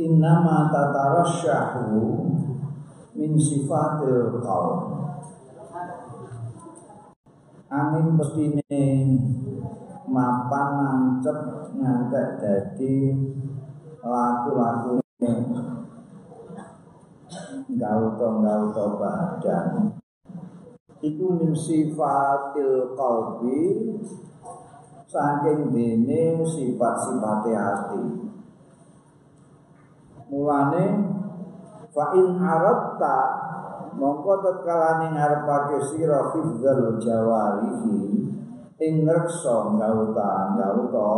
innama tatarasyahu min sifatil qaum angin mestine mapan nancep ngantek dadi laku-lakune gauta-gauta badan. Iku min sifatil qalbi saking dene sifat-sifate ati mulane fa in aratta mongko tetkalane ngarepake sira hifdzal jawarihi ing ngreksa gauta gauta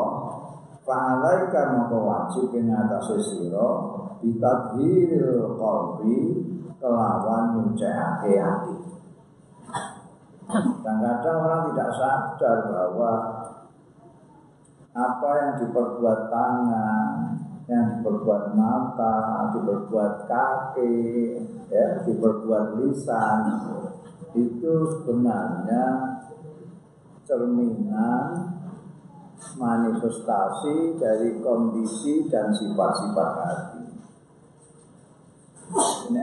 fa alaika mongko wajib ing atase sira bitadhiril qalbi kelawan nyucikake ati. Kadang-kadang orang tidak sadar bahwa apa yang diperbuat tangan yang diperbuat mata, diperbuat kaki, ya, diperbuat lisan, itu sebenarnya cerminan manifestasi dari kondisi dan sifat-sifat hati. Ini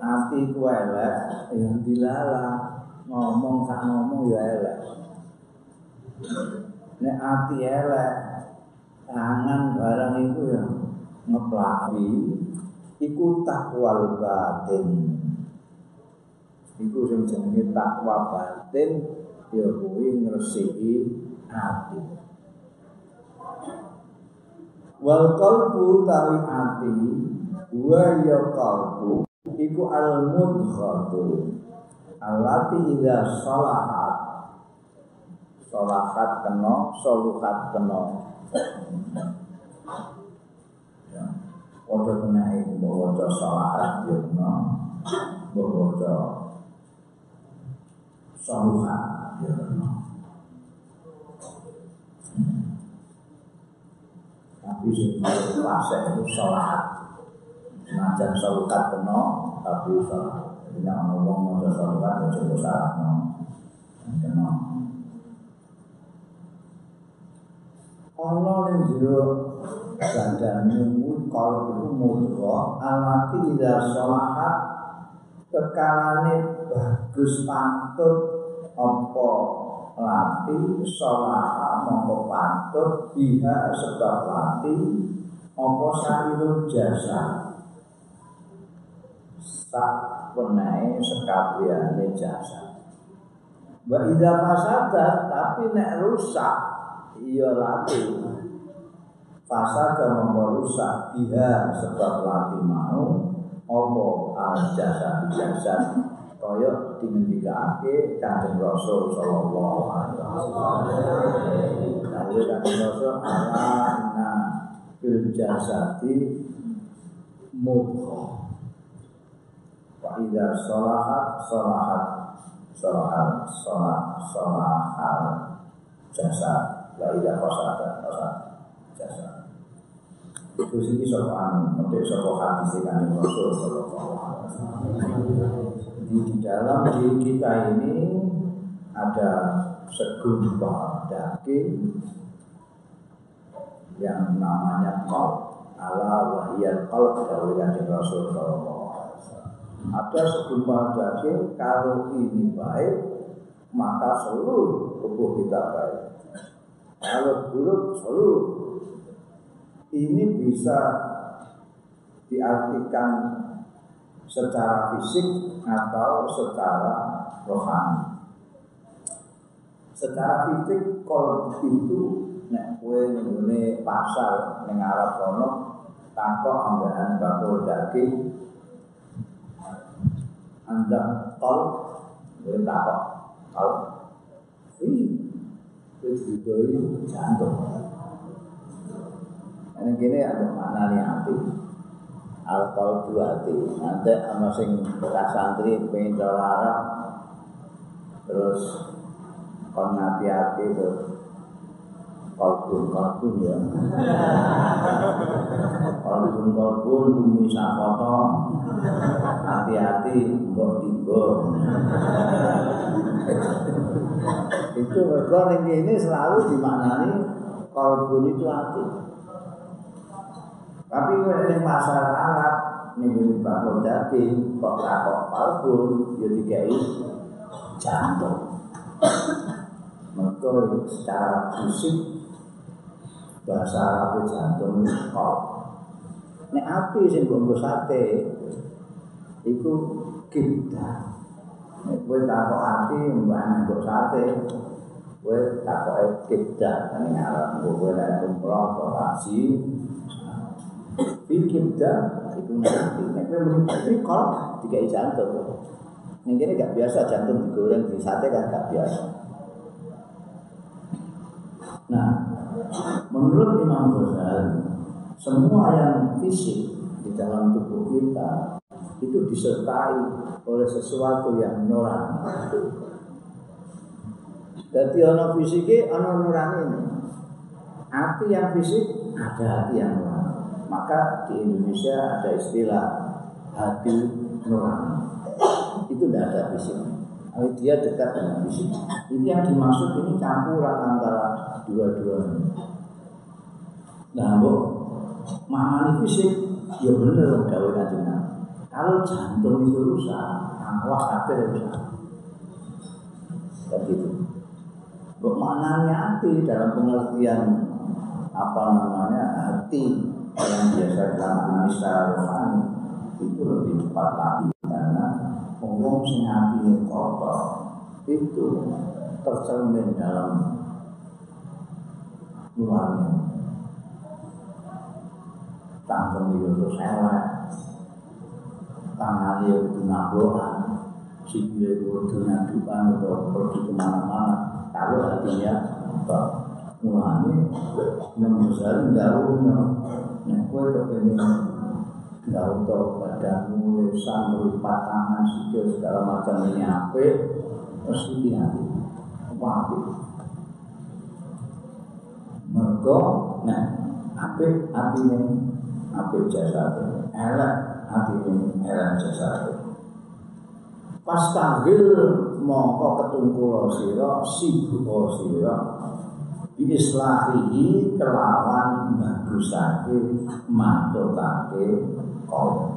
hati ku elek, yang dilala ngomong tak ngomong ya elek. Ini hati elek, tangan barang itu yang ngeplawi iku takwal batin. Iku sing jenenge takwa batin ya kuwi ngresiki ati. Wal qalbu tawi ati wa ya qalbu iku al mudghatu alati idza salahat salahat kena soluhat kena Odo kenai bahwa salahat yurna bahwa saluhat yurna tapi sing fase itu salahat Najan saluhat kena tapi salahat Jadi yang ngomong mau saluhat ya coba salah no. Kena Allah yang jero Gandane kalau itu mudra alati ida sholahat kekalane bagus pantut apa lati sholaha mongko pantut biha sebab lati apa sarirul jasa. Sak penae sekabiane jasa. Wa idza fasada tapi nek rusak iya lati fasada merusak biha sebab lati mau opo al jasa jasa kaya dingendikake kanjeng Rasul sallallahu alaihi wasallam. Kanjeng Rasul ana fil jasati mudghah. Wa idza salahat salahat salahat salahat salahat jasa wa idza fasada fasada jasa. Itu sih sopan, untuk sopan hati sih kan Rasul Jadi di dalam diri kita ini ada segumpal daging yang namanya kol ala wahiyat kol dari kanjeng Rasul Ada segumpal daging kalau ini baik maka seluruh tubuh kita baik. Kalau buruk seluruh. Ini bisa diartikan secara fisik atau secara rohani. Secara fisik kalau itu nek kue nggone pasar ning Arab kono tanpa ambahan bakul daging anda tol kue takok tol. Wih, itu jantung. Ini gini ada mana nih hati Alkohol dua hati Nanti sama sing bekas santri pengen Arab Terus kon hati-hati terus kalbun kalbun ya. Kalbun kalbun bumi sakoto hati-hati mbok tiba itu mereka ini selalu dimaknani kalbun itu hati Tapi ning pasar Arab ning bakul daging kok takok kalbun ya dikai jantung. Mereka secara fisik bahasa Arab jantung kok. Nek api sing nggo sate iku kita. Kowe takok ati mbak nggo sate kowe takoke kita ning Arab kowe nek umroh kok haji bikin dah itu nanti nek kowe muni trikol dikai jantung. Ning kene gak biasa jantung digoreng di sate kan gak biasa. Nah, menurut Imam Ghazali, semua yang fisik di dalam tubuh kita itu disertai oleh sesuatu yang nurani. Jadi ono fisik, ono nurani ini. Hati yang fisik ada hati yang nurani. Maka di Indonesia ada istilah hati nurani. Itu tidak ada fisik. Tapi dia dekat dengan fisik. Ini yang dimaksud ini campuran antara dua-duanya. Nah, bu, maknanya fisik, ya benar gawe kajian. Kalau jantung itu rusak, awak kabeh rusak. Begitu. Maknanya hati dalam pengertian apa namanya hati yang biasa maknai secara rohani itu lebih tepat lagi karena wong sing atine kotor itu tercermin dalam luarnya tanggung itu terus elek tangan dia itu nabohan sikile itu nyadukan atau pergi kemana-mana. Kalau hatinya mulanya membesar daunnya nah kue kepengen nggak untuk badanmu, lisan, melipat tangan, sikil segala macam ini apa? Terus ini hati, apa apa? Mergo, nah, apa hati ini, apa jasa elek hati ini, elek jasa Pas tanggil mongko ketungkul sira sibuk sira biislahihi kelawan bagusake mantokake kaum.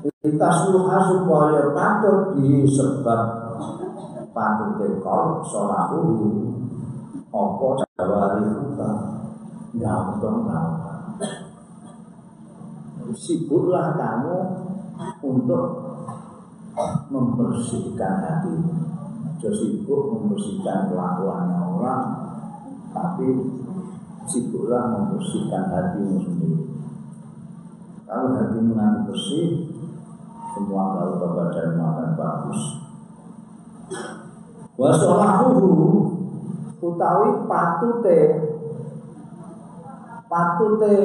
Kita suha supaya patut disebab patut dekol sholahu opo jawari kita gampang gampang. Sibuklah kamu untuk membersihkan hati. Jadi sibuk membersihkan kelakuannya orang, tapi sibuklah membersihkan hatimu sendiri. Kalau hatimu nanti bersih, semua kalau badanmu akan bagus. Wasolahu utawi patute patute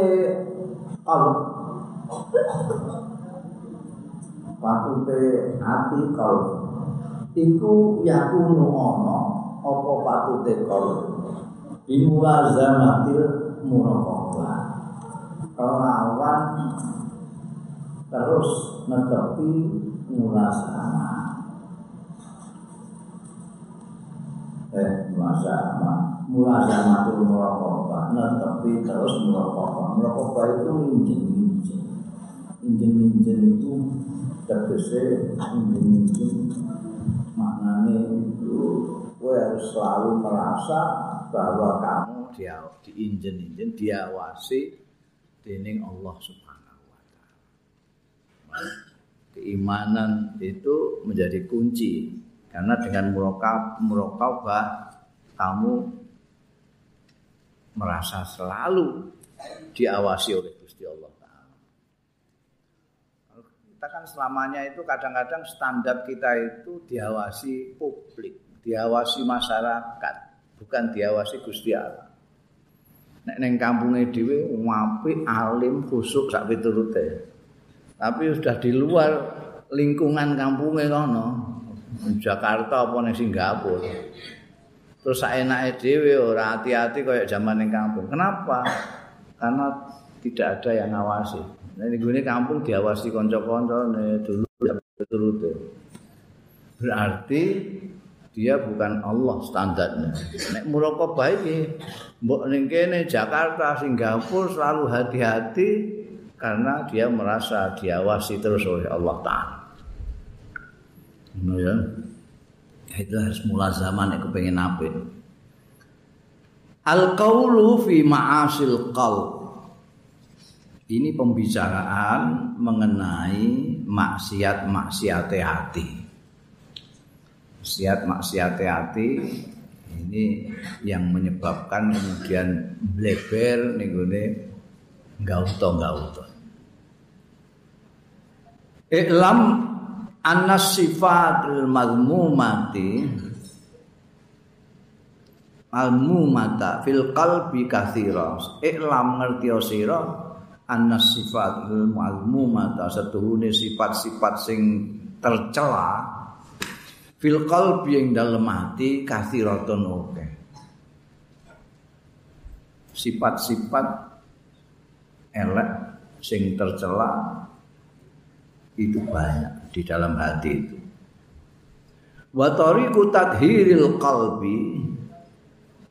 kalau patute hati kalau iku yakunu ono apa patute kalau bimulazamatil muraqabah. Kelawan terus netepi mulazamah eh mulazamah mulazamatul muraqabah. Netepi terus muraqabah. Muraqabah itu injen-injen injen-injen itu tegese injen-injen maknanya itu gue harus selalu merasa bahwa kamu dia diinjen-injen diawasi dening Allah Subhanahu wa taala. Keimanan itu menjadi kunci karena dengan murakab murakabah kamu merasa selalu diawasi oleh Gusti Allah. Kita kan selamanya itu kadang-kadang standar kita itu diawasi publik, diawasi masyarakat bukan diawasi Gusti Allah. Nek neng kampungnya dhewe wapi alim khusuk sak piturute. Tapi sudah di luar lingkungan kampungnya kono. Jakarta apa ning Singapura. Terus saenake dhewe ora hati-hati kayak zaman ning kampung. Kenapa? Karena tidak ada yang ngawasi. Nah ini kampung diawasi konco-konco dulu sak piturute. Berarti dia bukan Allah standarnya. Nek muraqabah iki mbok ning kene Jakarta, Singapura selalu hati-hati karena dia merasa diawasi terus oleh Allah Taala. Nah ya. Itu harus mulai zaman yang kepengen apa. Al-qawlu fi ma'asil qalb. Ini pembicaraan mengenai maksiat-maksiat hati. maksiat maksiat hati ini yang menyebabkan kemudian bleber nih gue gauto gauto Iklam anas sifatul mazmumati al-mumata fil qalbi kathira iklam ngerti sira anas sifatul mazmumata setuhune sifat-sifat sing tercela fil qalbi yang dalam hati kathiratun oke sifat-sifat elek sing tercela itu banyak di dalam hati itu. Wa tariqu tadhiril qalbi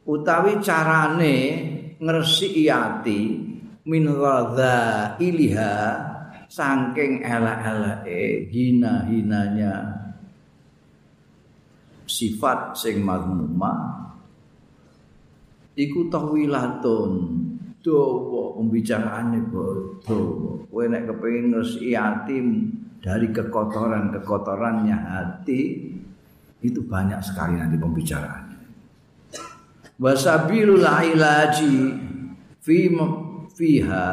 utawi carane ngresiki ati min radha iliha saking elek-eleke hina-hinanya sifat sing mazmuma iku tawilatun dawa pembicaraane dawa kowe nek kepengin ngresiki ati dari kekotoran-kekotorannya hati itu banyak sekali nanti pembicaraannya wasabilul ilaji fi fiha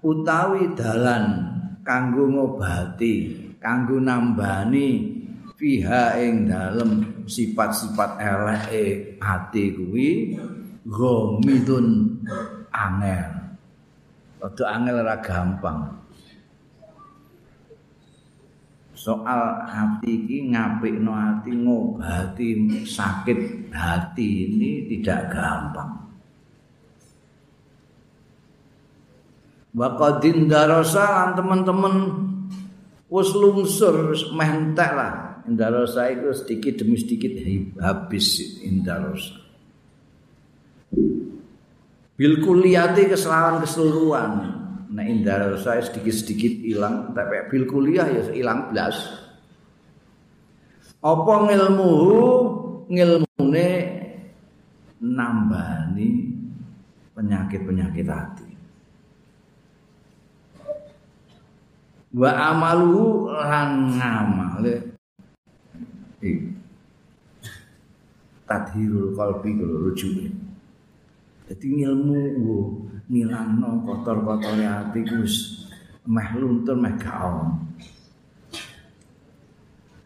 utawi dalan kanggo ngobati kanggo nambani fiha ing dalem sifat-sifat eleke ati kuwi gomidun angel. Rada angel ora gampang. Soal hati iki ngapikno hati ngobati sakit hati ini tidak gampang. Waqadin darasa teman-teman wis lungsur mentek lah Indarosa itu sedikit demi sedikit habis Indarosa. Bil kuliati kesalahan keseluruhan. Nah Indarosa sedikit-sedikit hilang, tapi bil kuliah ya hilang belas. Apa ngilmu ngilmune nambani penyakit-penyakit hati. Wa amalu lan ngamale tadhirul qalbi kalau rujuke. Dadi ilmu wo ngilangno kotor-kotore ati ku wis meh luntur meh gak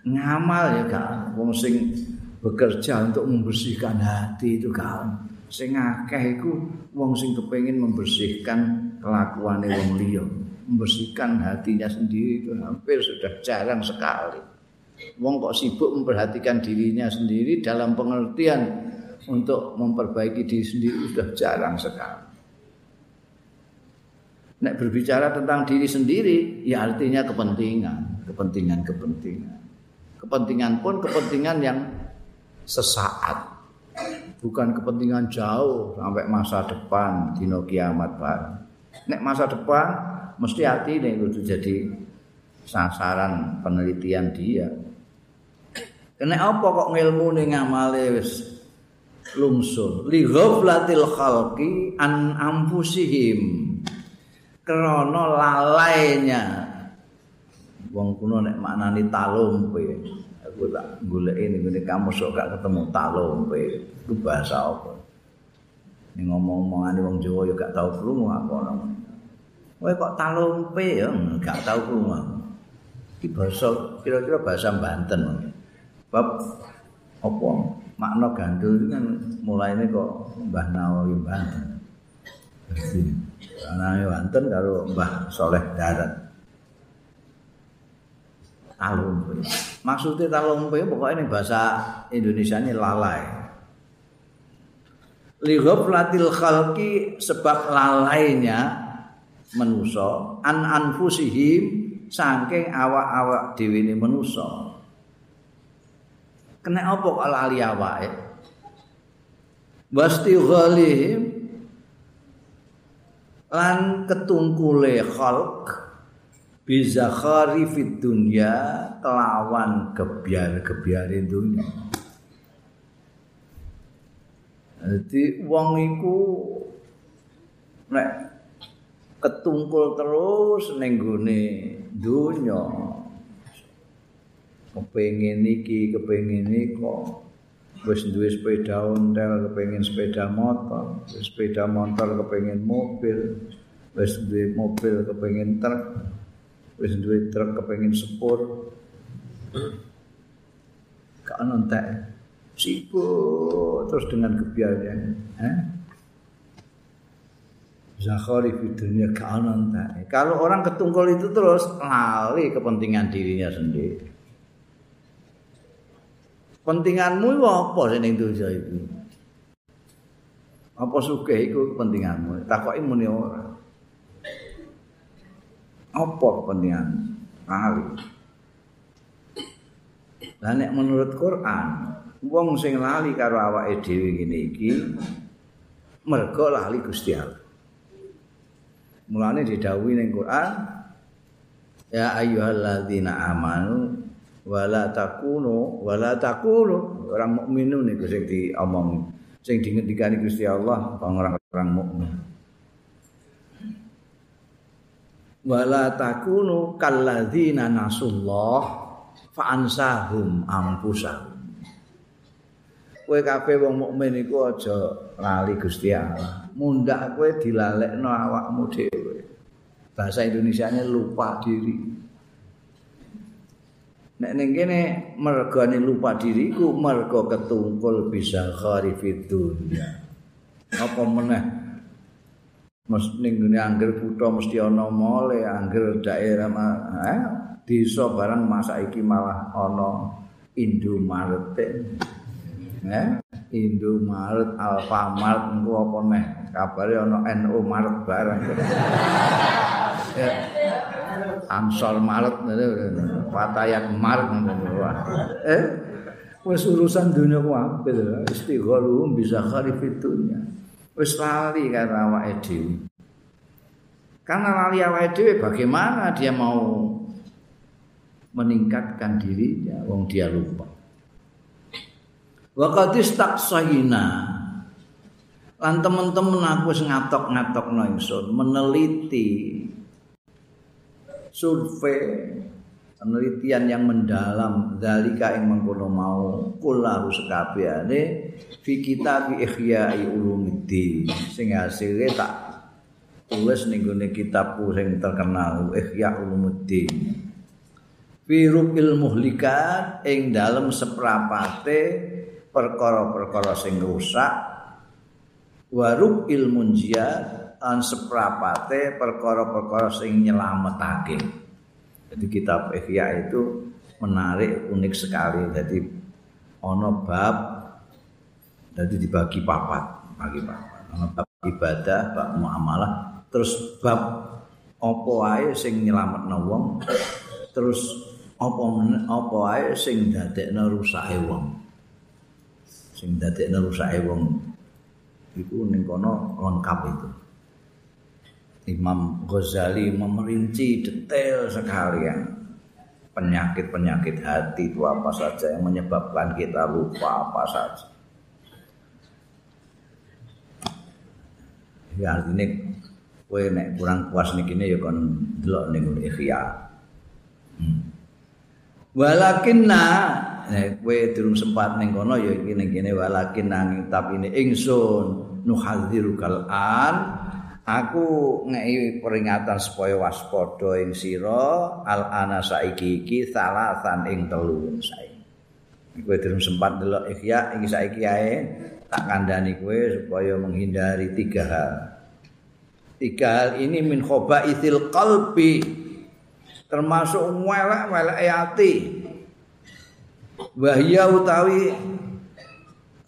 ngamal ya gak wong sing bekerja untuk membersihkan hati itu gak sing akeh iku wong sing kepengin membersihkan kelakuane wong liya membersihkan hatinya sendiri itu hampir sudah jarang sekali Wong kok sibuk memperhatikan dirinya sendiri dalam pengertian untuk memperbaiki diri sendiri sudah jarang sekali. Nek berbicara tentang diri sendiri, ya artinya kepentingan, kepentingan, kepentingan. Kepentingan pun kepentingan yang sesaat, bukan kepentingan jauh sampai masa depan dino kiamat bareng. Nek masa depan mesti hati ini itu jadi sasaran penelitian dia. Kene apa kok ngilmu ning ngamale wis lungsur. Li ghaflatil khalqi an ampusihim. Krana lalainya. Wong kuno nek maknani talumpe. Aku tak goleki ning ngene kamu sok gak ketemu talumpe. Itu bahasa apa? Ning ngomong-omongane wong Jawa gak tau krungu apa ora. Kowe kok talumpe ya gak tau krungu. Iki bahasa kira-kira bahasa Banten. Bab apa makna gandul itu kan mulai ini kok Mbah Nawawi Banten. Nawawi Banten karo Mbah Soleh Darat. Talumpe. Maksudnya talumpe pokoknya ini bahasa Indonesia ini lalai. Li ghaflatil khalqi sebab lalainya menuso an anfusihim saking awak-awak dhewe ne menusa kena apa kok lali awake? Wasti lan ketungkule khalq bizakhari fid dunya kelawan gebyar-gebyare dunya. Jadi wong iku nek ketungkul terus ning gone donya. Kepengin iki kepengin iku. Wis duwe sepeda ontel kepengin sepeda motor. Wis sepeda motor kepengin mobil. Wis duwe mobil kepengin truk. Wis duwe truk kepengin sepur. Gak ono sibuk terus dengan kebiayaan eh? Zakhari di dunia keanan Kalau orang ketungkol itu terus lali kepentingan dirinya sendiri. Pentinganmu apa sih ning dosa itu? Apa suka itu kepentinganmu? Takoki muni ora. Apa kepentingan? Lali. Lah nek menurut Quran, wong sing lali karo awake dhewe ngene iki mergo lali Gusti Allah. Mulane didhawuhi ning Quran ya ayyuhalladzina amanu wala takunu wala takunu orang mukminun niku sing diomong sing dingendikani Gusti Allah orang-orang mukmin. Wala takunu kalladzina nasullah fa ansahum ampusahum kowe kabeh wong mukmin iku aja lali Gusti Allah. Mundak kowe dilalekno awakmu dhewe. Bahasa Indonesianya lupa diri. Nek ning kene mergane lupa diriku mergo ketungkul bisa kharifid dunya. Apa meneh? Mes ning ngene angger kutha mesti ana mole, angger daerah eh desa barang masa iki malah ana Indomaret. eh Indomaret Alfamart engko apa neh kabare ana NU Maret barang Ansor Maret Patayak Maret eh wis urusan dunia ku istighalu bisa kharif dunya wis lali karo awake dhewe. Karena lali awake dhewe bagaimana dia mau meningkatkan dirinya? Wong dia lupa. Wa qad istaqsayna. Lan temen-temen aku wis ngatok-ngatokno ingsun meneliti survei penelitian yang mendalam dalika yang mengkono mau kullahu sekabehane fi kitab ihya'i ulumuddin. Sing hasilnya tak tulis ning gone kitabku sing terkenal ihya ulumuddin. Fi rubil muhlikat ing dalem seprapate perkara-perkara sing rusak. Warub ilmun jihad an seprapate perkara-perkara sing nyelametake. Jadi kitab Ihya itu menarik unik sekali. Jadi ono bab jadi dibagi papat bagi papat. Ono bab ibadah bab muamalah terus bab opo ae sing nyelametno wong terus opo opo ae sing dadekno rusake wong. Sing dadekne rusake wong. Iku ning kono lengkap itu. Imam Ghazali memerinci detail sekali ya. Penyakit-penyakit hati itu apa saja yang menyebabkan kita lupa apa saja. Ya artinya kowe nek kurang puas nih kini ya kon delok ning ikhya. Hmm. Walakinna nek kowe durung sempat ning kono ya iki ning kene walakin nanging tapi ini ingsun nuhadzirukal an aku ngei peringatan supaya waspada ing sira al ana saiki iki salasan ing telu saiki. Kowe durung sempat delok ikhya iki saiki ae tak kandhani kowe supaya menghindari tiga hal. Tiga hal ini min khobaithil qalbi termasuk welek-welek hati wahya utawi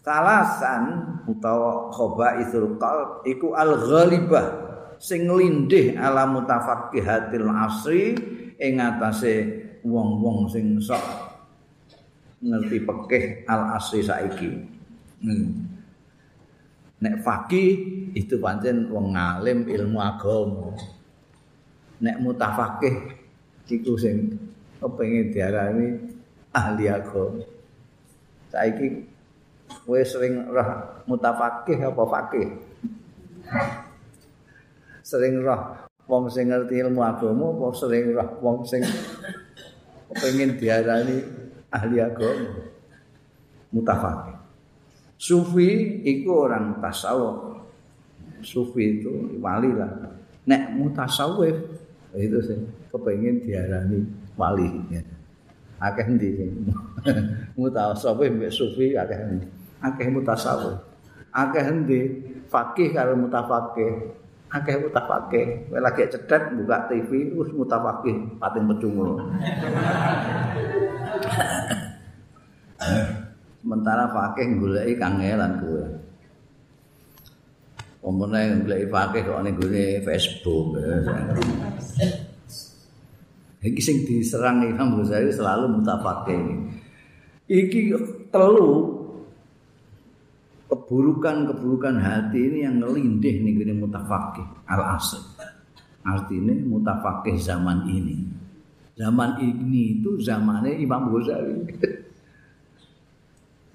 talasan utawa khabaithul qalb iku al ghalibah sing lindih ala mutafaqqihatil asri ing atase wong-wong sing sok ngerti pekeh al asri saiki. Hmm. Nek fakih itu pancen wong ngalim ilmu agama. Nek mutafakih iku sing kepengin diarani ahli agama. Saiki kowe sering roh mutafakih apa fakih? Sering roh wong sing ngerti ilmu agama apa sering roh wong sing kepengin diarani ahli agama? Mutafakih. Sufi itu orang tasawuf. Sufi itu wali lah. Nek mutasawif itu sih kepengen diarani wali. Akeh ndi sing mutasawif mbek sufi akeh ndi. Akeh mutasawif. Akeh ndi fakih karo mutafakih. Akeh mutafakih. Kowe lagi cedhek buka TV wis mutafakih pating pecungu. sementara fakih goleki kangelan kowe. Omone goleki fakih kok ning gone Facebook. Iki sing diserang Imam Ghazali selalu mutafakih. Iki telu keburukan-keburukan hati ini yang ngelindih nih gini mutafakih al asr. Artinya mutafakih zaman ini. Zaman ini itu zamannya Imam Ghazali.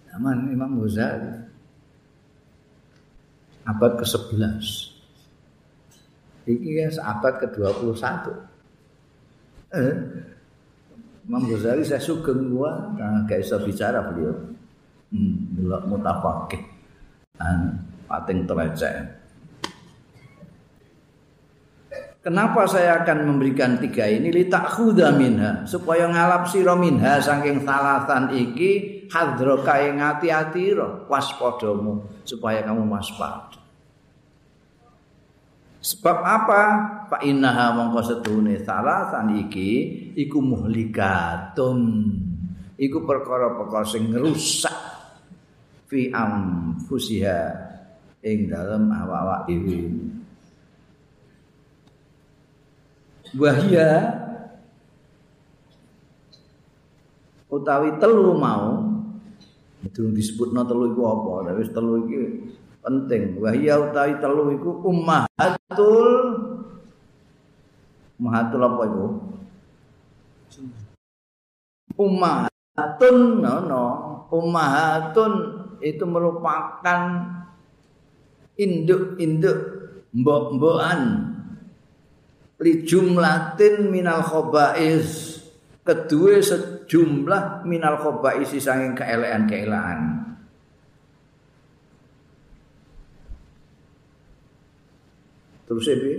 zaman Imam Ghazali abad ke-11 ini ya abad ke-21 eh, Imam Ghazali saya sugeng gua gak bisa bicara beliau hmm, mutafakih pating terecek Kenapa saya akan memberikan tiga ini li takhuda minha supaya ngalap sira minha saking salasan iki hadroka ing ati-ati waspadamu supaya kamu waspada. Sebab apa? Pak innaha mongko setune salasan iki iku muhlikatun. Iku perkara-perkara sing ngrusak fi amfusiha ing dalem awak-awak dhewe. wahya utawi telu mau durung disebutno telu iku apa tapi telu iki penting. Wahya utawi telu iku ummahatul ummahatul apa iku? Ummahatun no no. Ummahatun itu merupakan induk-induk mbok-mbokan. Li jumlatin minal khobais. Kedua sejumlah minal khobais sanging keelean-keelean. Terus ini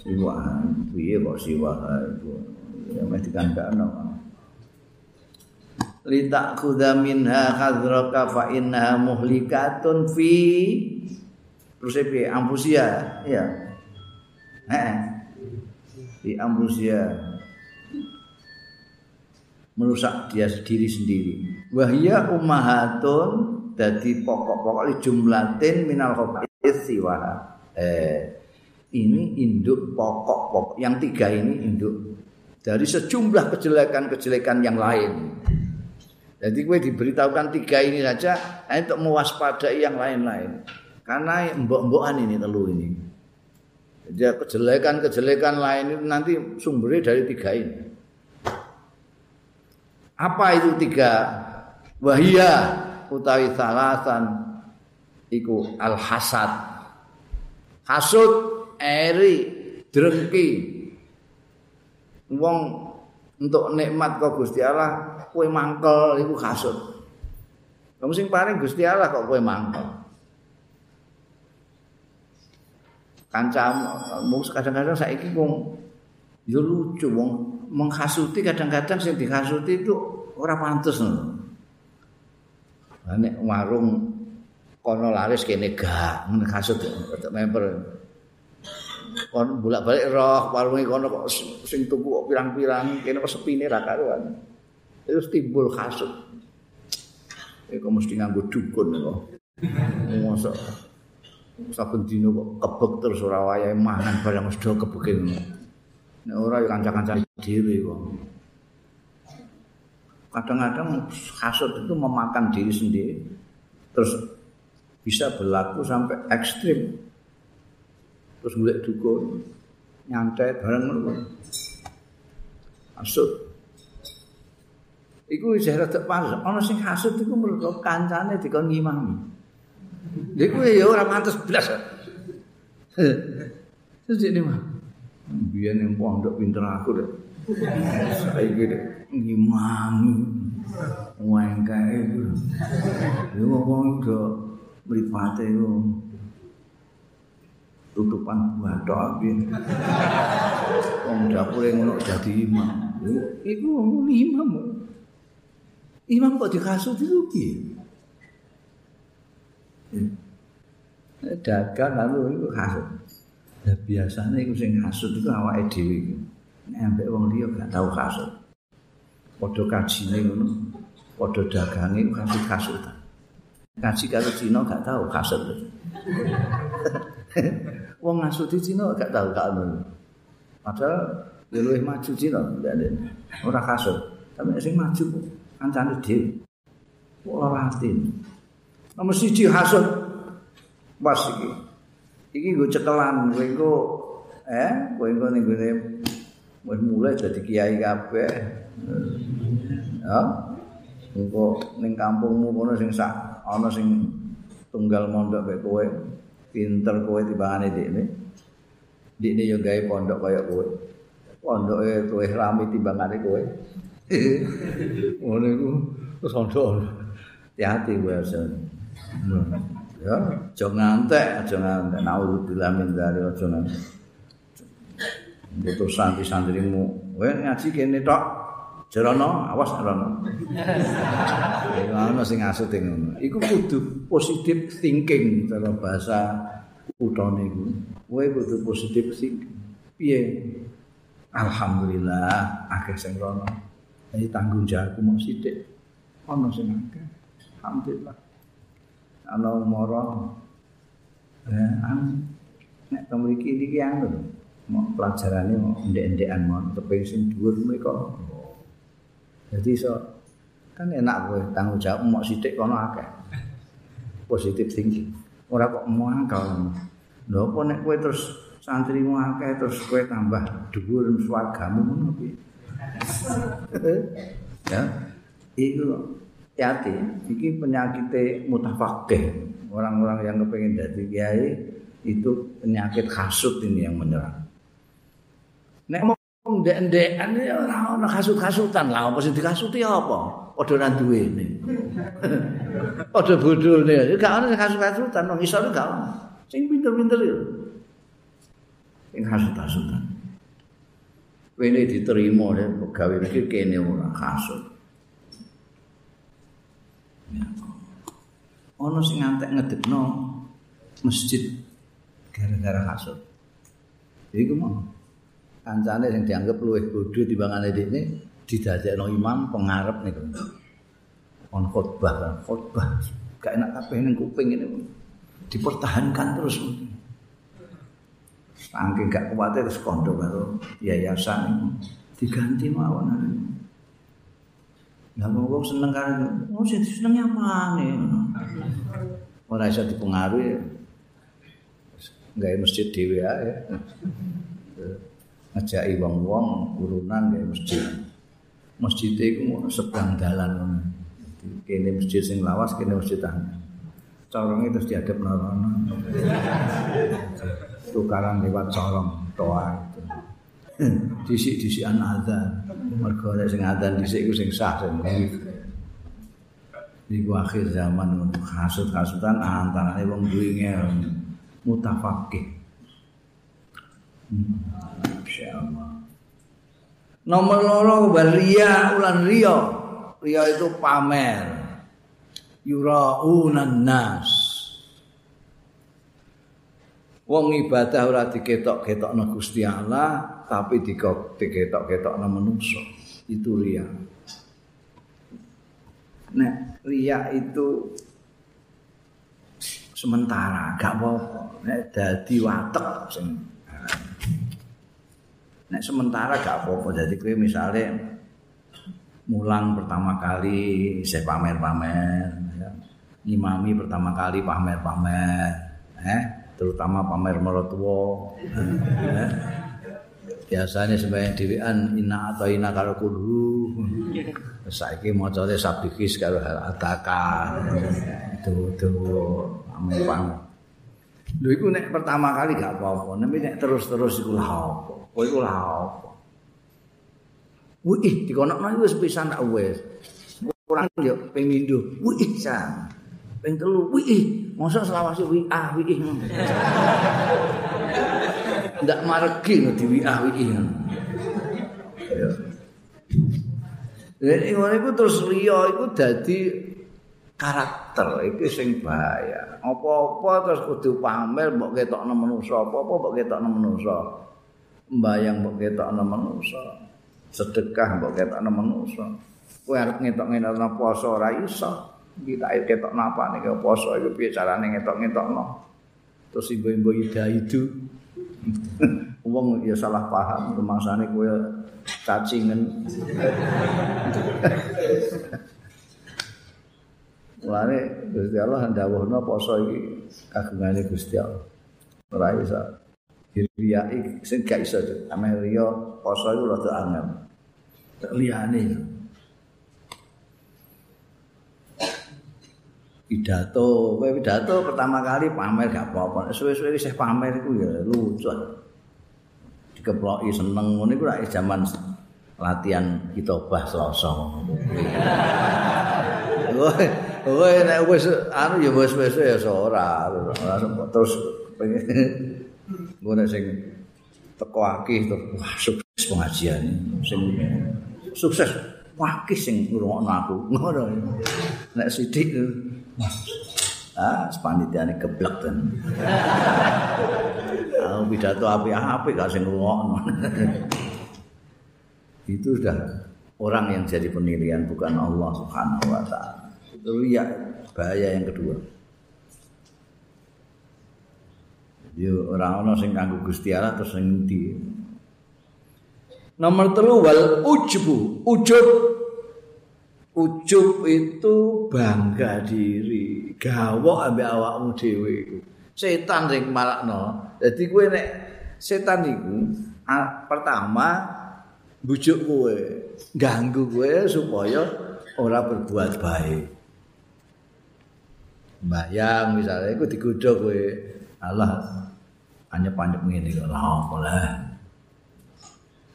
siwa piye kok siwa itu ya mesti kan litak kuda minha khadraka fa muhlikatun fi terus apa ampusia ya di ampusia merusak dia sendiri sendiri. Wahya ummahatun dadi pokok-pokok jumlatin minal khabith siwa. Eh ini induk pokok-pokok. Yang tiga ini induk dari sejumlah kejelekan-kejelekan yang lain Jadi gue diberitahukan tiga ini saja untuk mewaspadai yang lain-lain. Karena mbok-mbokan ini telu ini. Jadi kejelekan-kejelekan lain itu nanti sumbernya dari tiga ini. Apa itu tiga? Wahia utawi salasan iku al hasad. Hasud eri drengki. Wong untuk nikmat kok Gusti Allah kowe mangkel iku kasut. Kamu sing paling Gusti Allah kok kowe mangkel. Kancamu kadang-kadang saiki wong yo lucu wong menghasuti kadang-kadang sing dihasuti itu ora pantes lho. Nek warung kono laris kene gak menghasut member. Kon bolak-balik roh warunge kono kok sing tuku pirang-pirang kene kok sepine ra karuan. terus timbul kasut. Iku mesti nganggo dukun kok. Mosok saben dina kok kebek terus ora wayahe mangan barang mesti kebeke. Nek ora ya kanca-kanca dhewe kok. Kadang-kadang hasud itu memakan diri sendiri. Terus bisa berlaku sampai ekstrim. Terus golek dukun, nyantet bareng ngono. Hasud. Iku wis rada pas. Ana sing hasud iku mergo kancane dikon ngimami. Iku ya ora pantes blas. Terus ini mah. Biar yang pondok pinter aku deh. Saiki deh ngimami. Wengkae iku. Yo wong udah mripate yo. Tutupan bathok iki. Wong dapure ngono dadi imam. Iku wong imam. Imam kok dikasut itu piye? Dagang lalu itu kasut. Ya biasanya itu sing hasud itu awake dhewe. Nek ambek wong liya gak tau hasud. Padha kajine ngono. Padha dagange kasih hasud. Kaji karo Cina gak tau hasud. wong di Cina gak tau gak ngono. Padahal ya luwih maju Cina ndek ora hasud. Tapi sing maju kancane dhewe. Ora ati. Nomor siji hasud pas iki. iki nggo cekelan kowe engko eh kowe engko ning gone wis mulai dadi kiai kabeh ya engko ning kampungmu kono sing sak ana sing tunggal mondok kowe pinter kowe timbangane dikne dikne yo gawe pondok kaya kowe. Pondoke kowe rame timbangane kowe. Ngono iku terus ondok hati-hati kowe ya aja ngantek aja ngantek. Naudzubillah min dzalik aja ngantek. Butuh santri-santrimu Weh ngaji kene tok Jerono, awas jerono Ngono sing asut ngono. Iku kudu positif thinking dalam bahasa utone iku. Kowe kudu positif thinking. Piye? Alhamdulillah akeh sing rono. Ini tanggung jawabku mau sithik. Ono sing akeh. Alhamdulillah. ana umara eh an nek to mriki iki anu mau pelajarane mau ndek-ndekan mau tepe sing dhuwur mriko dadi iso kan enak kowe tanggung jawab mau sithik kono akeh. Positif thinking ora kok mau lho apa nek kowe terus santrimu akeh terus kowe tambah dhuwur swargamu ngono piye? Ya iku hati-hati. Iki penyakit mutafakih orang-orang yang kepengen jadi kiai itu penyakit hasut ini yang menyerang. Nek mau ndek-ndekan ya ora ana kasut-kasutan. Lah apa sing dikasuti apa? Padha ra duwe ini padha bodhone ya gak ana kasut-kasutan wong iso gak ana. Sing pinter-pinter ya. Sing kasut-kasutan. Ini diterima deh, pegawai ini kene ora kasut. Ono sing ngantek ngedekno masjid gara-gara kasut. Iku mau kancane sing dianggap luwih bodho timbangane dhekne didadekno imam pengarep niku. On khotbah, khotbah gak enak kabeh ning kuping ini. Dipertahankan terus. Saking gak kuat terus kondo karo yayasan diganti mawon. Lah wong seneng kan, oh sing seneng apa nih? Ora iso dipengaruhi. Gawe masjid dhewe ae. Ngajaki wong-wong urunan gawe masjid. Masjid iku seberang dalan. Kene masjid sing lawas, kene masjid tangga. Corong itu diadep norono. Tukaran lewat corong, toa itu. Disik-disikan azan. mergo nek sing adzan dhisik iku sing sah iku akhir zaman hasud-hasudan antarane wong duwe ngel insyaallah nomor loro waria ulan ria. Ria itu pamer. Yuraunan nas wong ibadah ora diketok-ketokno Gusti Allah tapi diketok-ketokno manusa itu ria. Nah, ria itu sementara, gak apa-apa. Nek dadi watek sing nek sementara gak apa-apa. Jadi kowe misalnya mulang pertama kali saya pamer-pamer ya. imami pertama kali pamer-pamer eh terutama pamer eh. biasanya sebagai dirian ina atau ina kalau kudu. Saiki macane sabikis karo atakan itu itu pamer-pamer Lho iku nek pertama kali gak apa-apa, nek nek terus-terus iku lha apa? Kowe iku lha apa? Wih, dikonokno iku wis pisan tak wis. Kurang yo ping mindo. Wih, san. Ping telu, wih, mosok selawase wih ah wih. Ndak maregi no di wih ah wih. Ya. Jadi ngono iku terus liya iku dadi karakter iki sing bahaya. Apa-apa terus kudu pamer mbok ketokno manusa, apa-apa mbok ketokno manusa. Mbayang mbok ketokno manusa. Sedekah mbok ketokno manusa. Kowe arep ngetok-ngetokno poso ora iso. Kita ketok napa nih poso itu piye carane ngetok-ngetokno. Terus ibu-ibu ida itu Wong ya salah paham rumangsane kowe cacingen. Mulane Gusti Allah ndawuhna poso iki kagungane Gusti Allah. Ora iso diriyai sing gak iso ameh riya poso iku rada angel. Liyane pidato, kowe pidato pertama kali pamer gak apa-apa. Suwe-suwe wis pamer iku ya lucu. Dikeploki seneng ngene iku ra zaman latihan kitobah Selasa. Kowe nek wis anu ya wis-wis ya ora terus pengen ngono sing teko akeh terus wah sukses pengajian sing sukses. Wakih sing ngrungokno aku. Ngono. Nek sithik ah sepanitiane geblek ten. Ah pidato apik-apik gak sing ngrungokno. Itu sudah orang yang jadi penilaian bukan Allah Subhanahu wa taala riya bahaya yang kedua. Yo ora ana sing kanggo Gusti Allah terus sing ndi. Nomor telu wal ujbu, ujub. Ujub itu bangga diri, gawok ambek awakmu dhewe iku. Setan sing malakno. Dadi kowe nek setan iku pertama bujuk kowe, ganggu kowe supaya ora berbuat baik. Bayang misalnya iku digodho kowe Allah anyep-anyep ngene kok apa lah.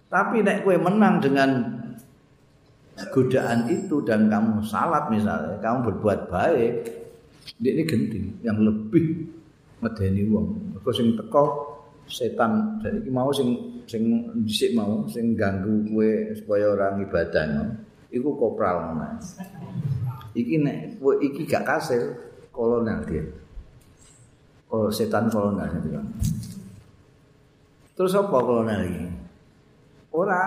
Tapi nek kowe menang dengan godaan itu dan kamu salat misalnya, kamu berbuat baik, ini genting yang lebih medeni wong. Mergo sing teko setan jadi mau sing sing dhisik mau sing ganggu kowe supaya orang ibadah. Iku kopral ngono. Iki nek iki gak kasil, kolonel dia. Kalau setan kolonel itu kan. Terus apa kolonel ini? Ora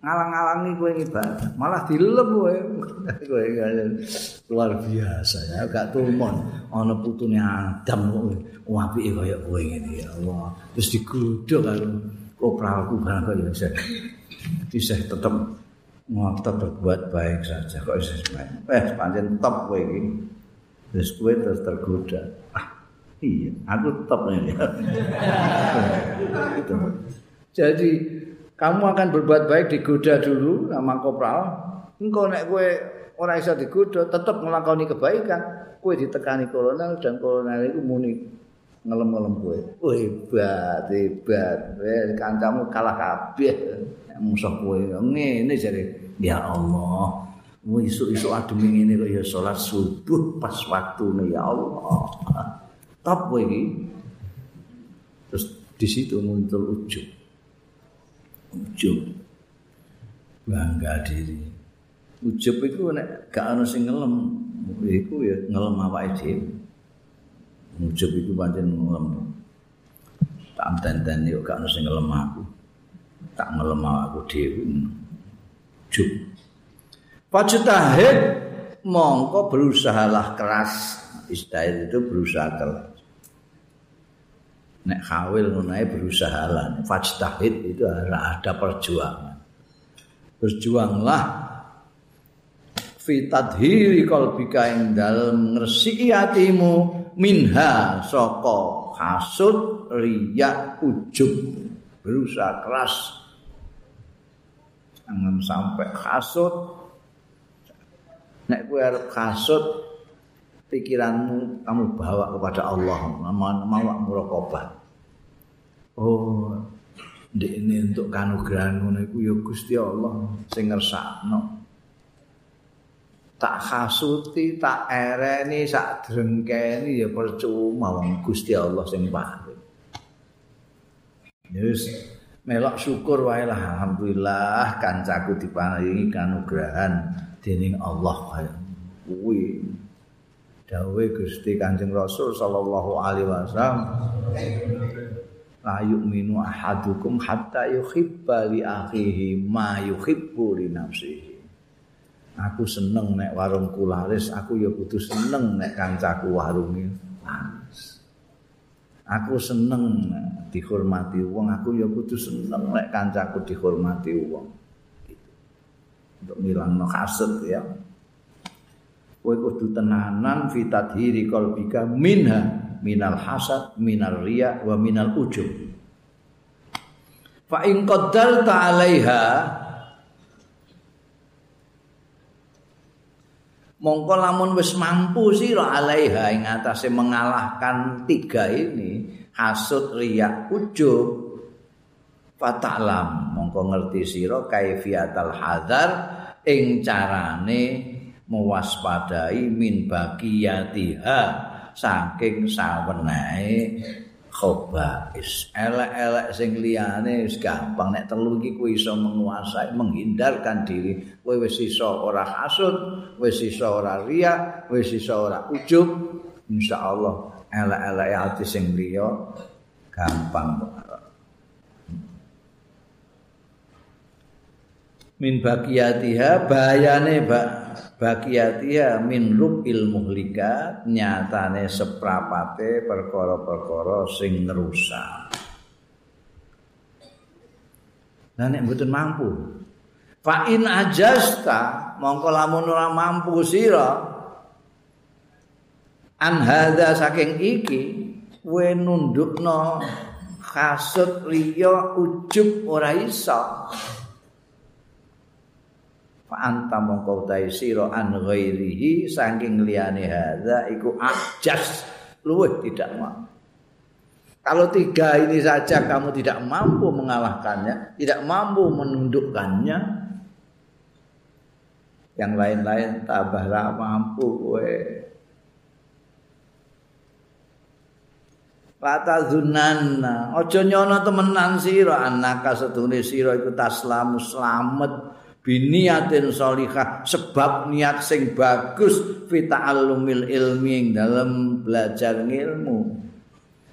ngalang-alangi kowe ibadah, malah dilem kowe. kowe luar biasa ya, gak tumon ana putune Adam kok apike kaya kowe ngene ya Allah. Terus digodho karo kopralku barang kaya bisa. Bisa tetep ngotot berbuat baik saja kok bisa baik. Eh, pancen top kowe iki. Terus kue terus tergoda. Ah, iya, aku nih. gitu. Jadi kamu akan berbuat baik digoda dulu sama kopral. Engkau nek kue orang bisa digoda, tetap melakoni kebaikan. Kue ditekani kolonel dan kolonel itu muni ngelem-ngelem kue. Oh hebat, hebat. Eh, kancamu kalah kabeh. Musuh kue. Ini jadi, ya Allah. Isu-isu adem ini kok ya sholat subuh pas waktu ya Allah. Top lagi terus di situ muncul ujub. Ujub. Bangga diri. Ujub itu nek gak ana sing ngelem iku ya ngelem awake dhewe. Ujub itu pancen ngelem. Tak tenten yo gak ana sing ngelem aku. Tak ngelem aku dhewe. Ujub Fajtahid mongko berusahalah keras. Istahid itu berusaha keras. nek khawil ngono berusaha lah fajtahid itu ada perjuangan. Berjuanglah. Fi tadhiri qalbika ing dalem ngresiki atimu minha saka hasud riya ujub. Berusaha keras. Jangan sampai hasud nek kowe arep hasud pikiranmu kamu bawa kepada Allah. Mau muraqabah oh ndek ini untuk kanugrahan ngono iku ya Gusti Allah sing ngersakno. Tak hasuti tak ereni sak drengkeni ya percuma wong Gusti Allah sing paring Yes, melok syukur wae lah. Alhamdulillah kancaku diparingi kanugrahan dening Allah. Kaya kuwi dawuh Gusti Kanjeng Rasul sallallahu alaihi wasallam la yu'minu ahadukum hatta yuhibba li akhihi ma yuhibbu li nafsihi. Aku seneng nek warungku laris aku ya kudu seneng nek kancaku warunge laris. Aku seneng dihormati wong aku ya kudu seneng nek kancaku dihormati wong untuk ngilangno hasud ya. Kowe kudu tenanan fitadhiri qalbika minha minal hasad minal riya wa minal ujub. Fa in qaddarta 'alaiha mongko lamun wis mampu sira 'alaiha ing atase mengalahkan tiga ini hasud riya ujub fatalam. Mongko ngerti sira kaifiatal hadar ing carane mewaspadai min bagiyatiha saking sawenehe khobais elek-elek sing liyane wis gampang. Nek telu iki kuwi iso menguasai menghindarkan diri. Kowe wis iso ora hasud wis iso ora riya wis iso ora ujub. Insyaallah elek-elek ati sing liya gampang min bagiyatiha bayane ba bagiyatiha min rubil muhlikat nyatane seprapate perkara-perkara sing ngerusak Nah nek mboten mampu. Fa in ajasta mongko lamun ora mampu sira an hadza saking iki we nundukno hasud riya ujub ora iso fa anta mongko utahe sira an ghairihi saking liyane hadza iku ajas. Luwih tidak mampu kalau tiga ini saja kamu tidak mampu mengalahkannya tidak mampu menundukkannya yang lain-lain tabahlah mampu kowe Lata zunanna Ojo nyono temenan sira Anaka setune sira iku taslamu selamat biniatin solihah sebab niat sing bagus fita'allumil ilmi ing dalam belajar ilmu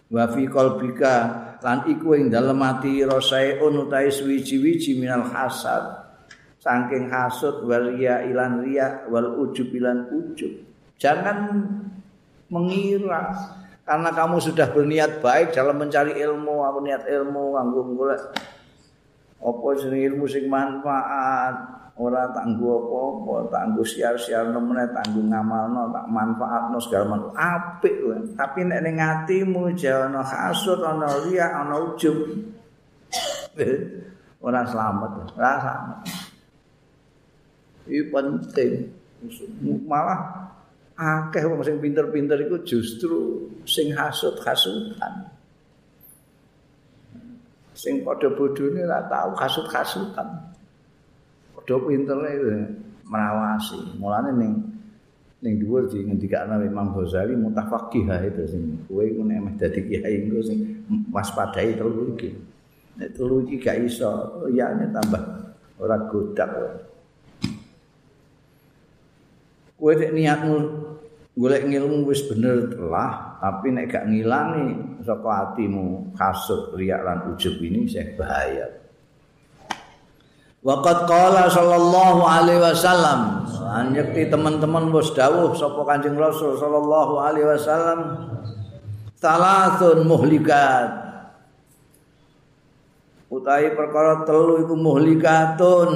wa fi qalbika lan iku ing dalem ati rasaeun utahe suwi-wiji minal hasad. Saking hasud waria ilan ria wal ujub ilan ujub. Jangan mengira karena kamu sudah berniat baik dalam mencari ilmu aku niat ilmu nganggo golek apa jeneng ilmu sing manfaat? Ora tanggo apa-apa tanggo siar-siar nemene tanggo ngamalno tak manfaatno segala macam. Apik tapi nek ning atimu jane hasud ana riya ana ujub. Ora selamat ora selamat iki penting. Malah akeh wong sing pinter-pinter iku justru sing hasud-hasudan sing padha bodhone ora tau kasut-kasutan. Padha pintere merawasi. Mulane ning ning dhuwur di ngendikane Imam Ghazali mutafaqih itu sing kowe nek meh dadi kiai engko sing waspadai telu iki. Nek telu iki gak iso, ya tambah ora godak. Kowe nek niatmu golek ilmu wis bener telah tapi nek gak ngilangi saka atimu kasut riak lan ujub ini saya bahaya. Waqat qala sallallahu alaihi wasallam. Anjekti teman-teman bos dawuh sapa Kanjeng Rasul sallallahu alaihi wasallam. Salasun muhlikat. Utawi perkara telu iku muhlikatun.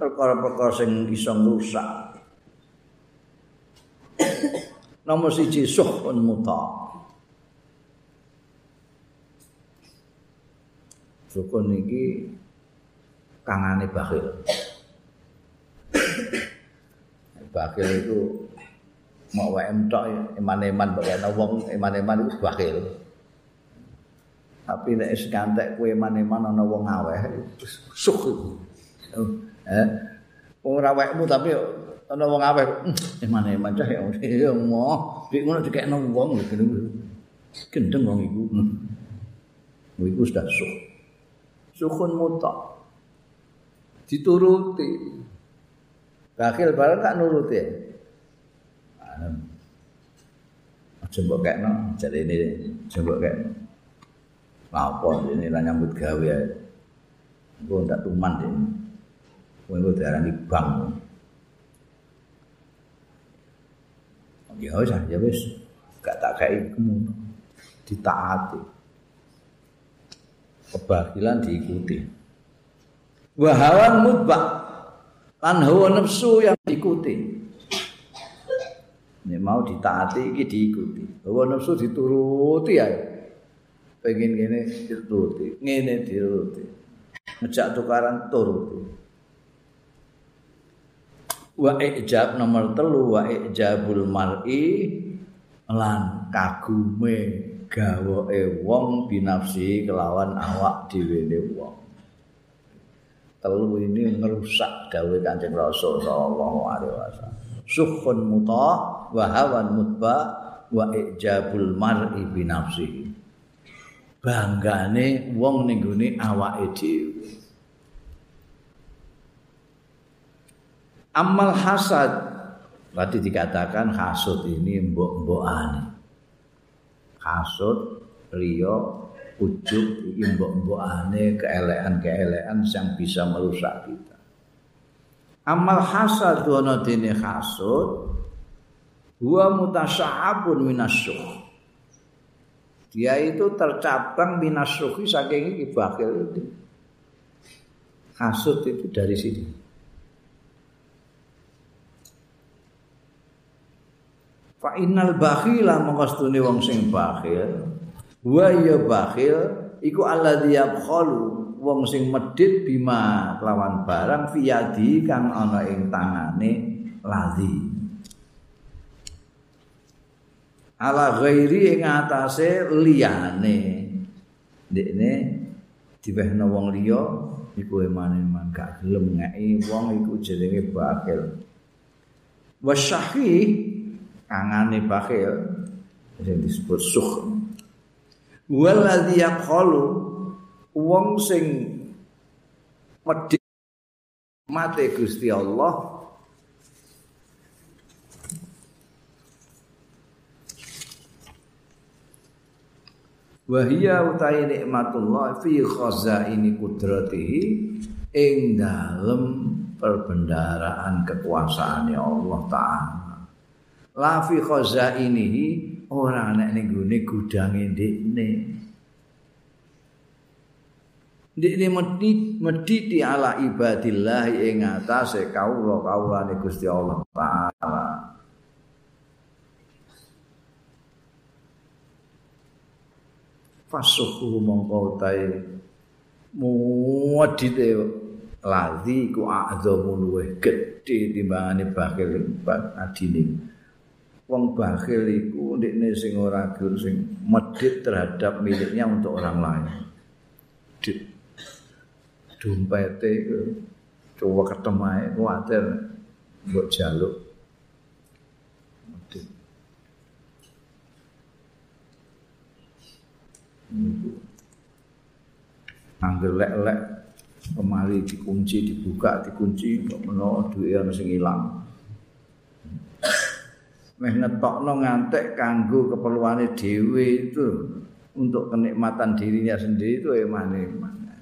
Perkara-perkara sing iso ngrusak nomor siji suhun muta. Sukun iki kangane bakhil. Bakhil itu mau wae entok iman-iman bagian wong iman-iman itu bakhil. Tapi nek wis kantek kowe maneman ana wong aweh suh. Eh ora wekmu tapi ana wong aweh maneman cah ya mo dik ngono dikekno wong gendeng wong iku. Wong iku sudah suh. Suhun muta dituruti. Bakil bareng gak nuruti. Aja mbok kekno jare ini coba kekno. Apa ini lah nyambut gawe ya gue ndak tuman deh gue gue darah di bank ya usah ya wis gak tak kamu ditaati kebagilan diikuti wahawan mutbak lan hawa nafsu yang diikuti ini mau ditaati ini diikuti hawa nafsu dituruti ya pengen ngene dituruti, ngene dituruti. Ngejak tukaran turuti. Wa ijab nomor telu wa ijabul mar'i lan kagume gawoe wong binafsi kelawan awak dhewe wong. Telu ini ngerusak gawe Kanjeng Rasul sallallahu alaihi wasallam. Sukhun muta wa hawan mutba wa ijabul mar'i binafsihi. banggane wong ning gone awake dhewe. Amal hasad berarti dikatakan hasud ini mbok-mbokane. Hasud riya ujub mbok-mbokane keelekan-keelekan yang bisa merusak kita. Amal hasad ana dene hasud huwa mutasya'abun minasyukh. dia itu tercabang minas suhi saking iki bakil itu. Hasud itu dari sini. Fa innal bakhila mengkostune wong sing bakhil, wa ya bakhil iku alladzi yabkhalu wong sing medhit bima lawan barang fiyadi kang ana ing tangane ladzi. ala ghairi ing atase liyane. Ndekne diwehno wong liya iku emane-eman gak gelem ngeki wong iku jenenge bakil wasyahi kangane bakil sing disebut sukh waladhi yaqalu wong sing medhit mate Gusti Allah Wahia utai nikmatullah fi khazaini kudratihi ing dalem perbendaraan kekuasaan Allah taala. La fi khazainihi ora nek ning gone gudange ndekne. Ndekne medhi medhi ala ibadillah ing atase kawula-kawulane Gusti Allah taala. fasuhu mongko utahe muwadite lazi ku a'zamu luweh gedhe timbangane bakhil adine wong bakhil iku ndekne sing ora gur sing medhit terhadap miliknya untuk orang lain. Dit. Dompete coba ketemu ae kuwatir mbok jaluk. Angger lek-lek kemari dikunci dibuka dikunci kok menawa duwe ana sing ilang. Meh ngetokno ngantek kanggo keperluane dhewe itu untuk kenikmatan dirinya sendiri itu emane emane.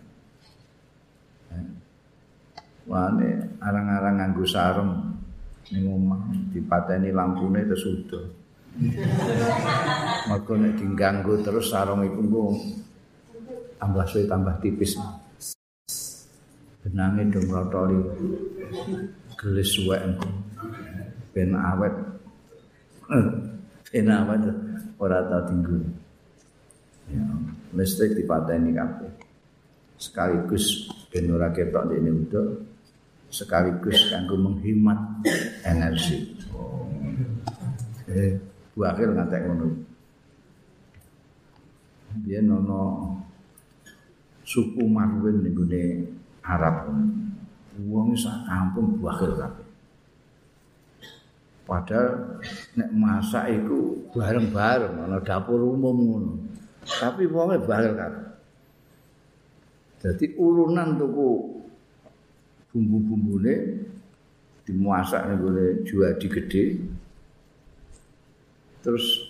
Wane arang-arang nganggo sarung ning omah dipateni lampune terus udah. Maka nek diganggu terus sarung iku engko tambah suwe tambah tipis. Benange dong rotoli. Gelis suwek ben awet. Ben awet ora tau tinggu. Ya, listrik dipateni kabeh. Sekaligus ben ora ketok dene udah sekaligus kanggo menghemat energi. Eh, wakil ngantek ngono. Biyen ana suku Marwin ning gone Arab. Wong sak kampung wakil kabeh. Padahal nek masak iku bareng-bareng ana dapur umum ngono. Tapi wonge bakil kabeh. Jadi urunan tuku bumbu-bumbune dimasak ning gone juadi gede. Terus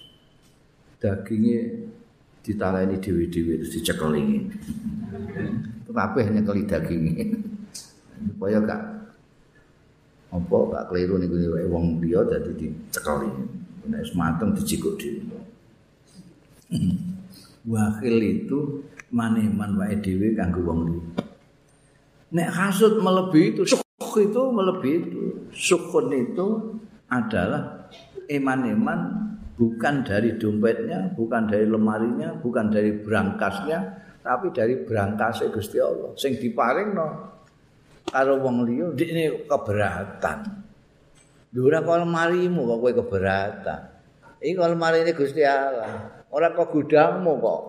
dagingnya ditaleni dewi-dewi terus dicekeli. Tapi hanya kali dagingnya. Supaya gak apa gak keliru nih gue wong dia jadi dicekeli. Nek semateng dicikuk dhewe. Wakil itu maneman wae dhewe kanggo wong liya. Nek hasud melebihi itu, syukur itu melebihi itu. Syukur itu adalah eman-eman bukan dari dompetnya, bukan dari lemarinya, bukan dari berangkasnya, tapi dari berangkasnya Gusti Allah. Sing diparing no, karo wong liya ini keberatan. Dura kok lemarimu kok kowe keberatan. Iki kok lemari ini Gusti Allah. Ora kok gudangmu kok.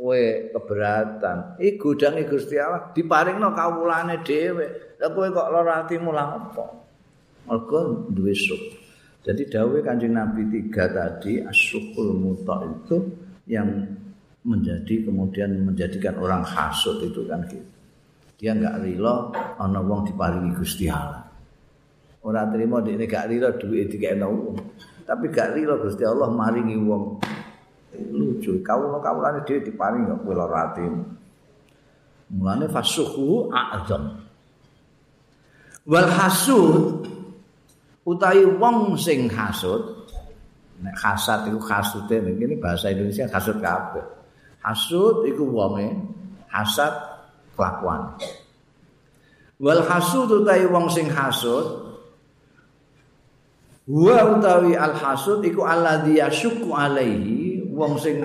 kowe keberatan. Iki gudange Gusti Allah diparingno kawulane dhewe. Lah kowe kok lara atimu lah apa? Mergo duwe syukur. Jadi dawuh Kanjeng Nabi tiga tadi asyukul muta itu yang menjadi kemudian menjadikan orang hasud itu kan gitu. Dia enggak rela ana wong diparingi Gusti Allah. Ora trimo dekne gak rela duwe dikene wong. Tapi gak rela Gusti Allah maringi wong lucu kawula kawulane dhewe diparing kok kowe lara ati mulane fasuhu a'zam wal hasud utawi wong sing hasud nek hasad iku hasude iki bahasa Indonesia hasud kabeh hasud iku wonge hasad kelakuan. Wal hasud utawi wong sing hasud Wa utawi al hasud iku alladhi yashukku alaihi wong sing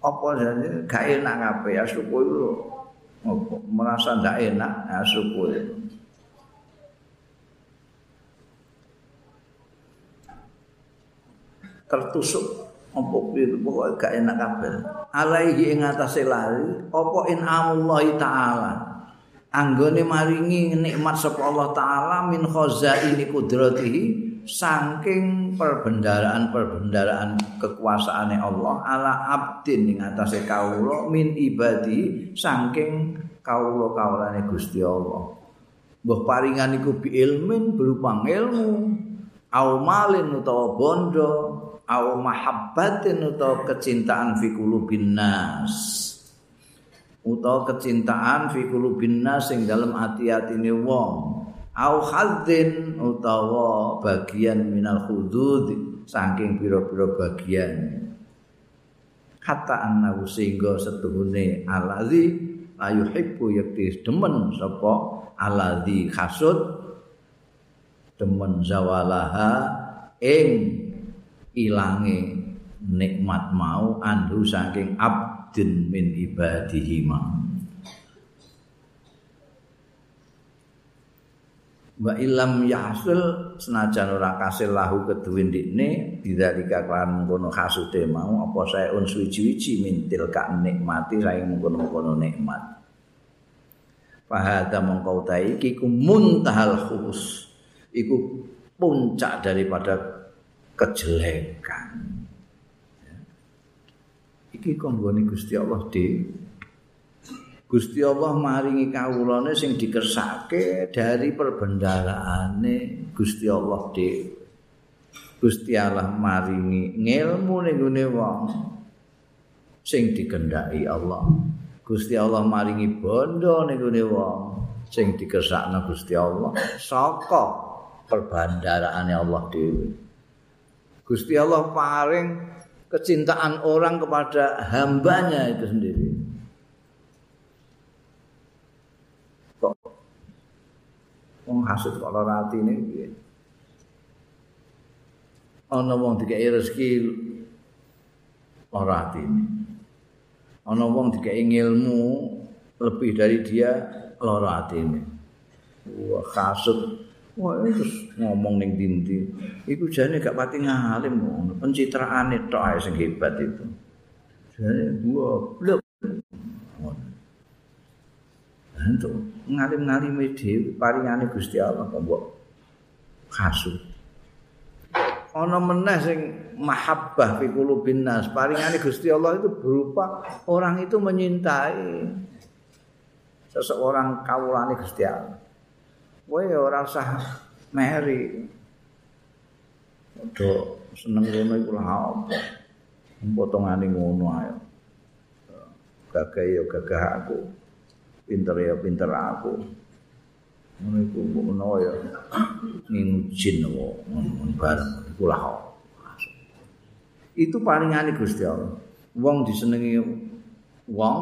apa jane? Gak enak kabeh ya syukur itu merasa ndak enak ya itu tertusuk apa itu pokoknya gak enak kabeh. Alaihi ing atase lari apa in taala? Anggone maringi nikmat sapa Allah taala min khazaini qudratihi saking perbendaraan-perbendaraan kekuasaane Allah ala abdin ing atase kawula min ibadi saking kawula-kawulane Gusti Allah. Mbah paringan iku bi ilmin berupa ilmu, au malin utawa bondo, au mahabbatin utawa kecintaan fi qulubin nas. Utawa kecintaan fi qulubin nas sing dalam ati-atine wong. au hadzin utawa bagian minal hudud saking pira-pira bagian hatta annahu sehingga setuhune alazi ayu hibbu yakti demen sapa alazi hasud demen zawalaha ing ilange nikmat mau andu saking abdin min ibadihi mau. Wa ilam yahsul senajan ora kasil lahu keduwe ndikne bidzalika kan ngono hasude mau apa sae un suwi-wiji mintil ka nikmati sae ngono-ngono nikmat. Fahada mongko ta iki ku muntahal khus iku puncak daripada kejelekan iki konggone Gusti Allah di Gusti Allah maringi kawulane sing dikersake dari perbendaraane Gusti Allah dhewe. Gusti Allah maringi ngilmu ning wong sing dikendaki Allah. Gusti Allah maringi bondo ning wong sing dikersakna Gusti Allah saka perbandaraane Allah dhewe. Gusti Allah paring kecintaan orang kepada hambanya itu sendiri. Kok wong hasud kok lara atine piye? Ana wong dikai rezeki lara atine. Ana wong dikai ilmu lebih dari dia lara atine. Wah, hasud Wah, terus ngomong ning dindi. Iku jane gak pati ngalim ngono. Pencitraane tok ae sing hebat itu. Jane gua blok. Ento ngalim-ngalime dhewe paringane Gusti Allah kok mbok kasut. Ana meneh sing mahabbah fi qulubin nas. Paringane Gusti Allah itu berupa orang itu menyintai seseorang kawulane Gusti Allah. Kowe ora usah meri. Odo seneng ngono iku lha apa? Potongane ngono ae. Gagah ya gagah aku. Pinter ya pinter aku. Ngono iku ngono ya. Ngijin ngono bareng iku lha Itu paringane Gusti Allah. Wong disenengi wong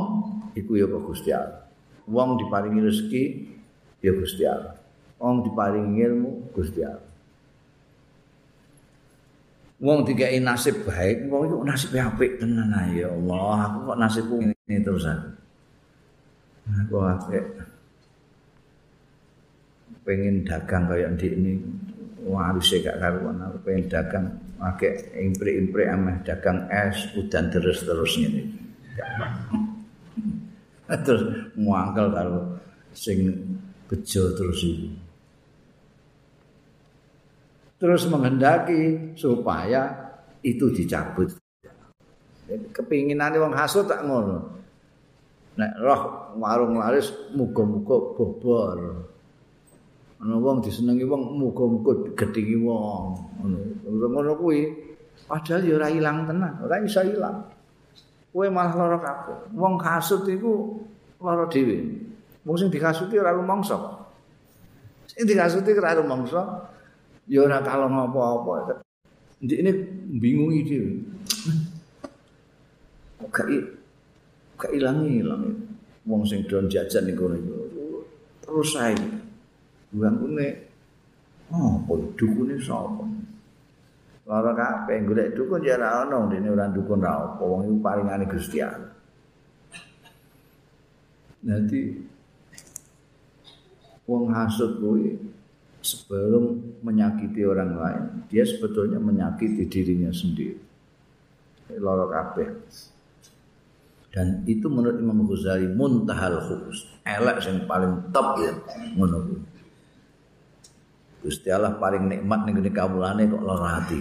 iku ya Gusti Allah. Wong diparingi rezeki ya Gusti Allah. Wong diparingi ilmu Gusti Allah. Wong dikai nasib baik, wong itu nasib apik tenan ya Allah. Aku kok nasibku ini terus aku. Apik. Pengen dagang kayak di ini, harus gak karuan. Aku pengen dagang, pakai impre-impre ameh dagang es, udan terus-terus ini. terus muangkel kalau sing bejo terus itu. Terus menghendaki supaya itu dicabut. Kepinginan wong hasud tak ngono. Nek roh warung laris muga-muga bobor. Ana wong disenengi wong muga-muga gedhingi wong. Ngono. Ngono kuwi padahal ya ora ilang tenan, ora iso ilang. Kowe malah lara kabeh. Wong hasud iku lara dhewe. Wong sing dikasuti ora rumangsa. Sing dikasuti ora rumangsa. Ya ora kalong apa-apa. Ndek ini bingung iki. Kok gak ilang-ilang wong sing don jajan niku niku. Terus ae. Buangune oh, apa dukune sapa? Lara kabeh golek dukun ya ora ono dene ora dukun ra apa wong iku paringane Gusti Allah. Nanti wong hasud kuwi sebelum menyakiti orang lain, dia sebetulnya menyakiti dirinya sendiri. Loro kabeh. Dan itu menurut Imam Ghazali muntahal khubus. Elek yang paling top ya ngono Gusti Allah paling nikmat ning ngene kawulane kok lara ati.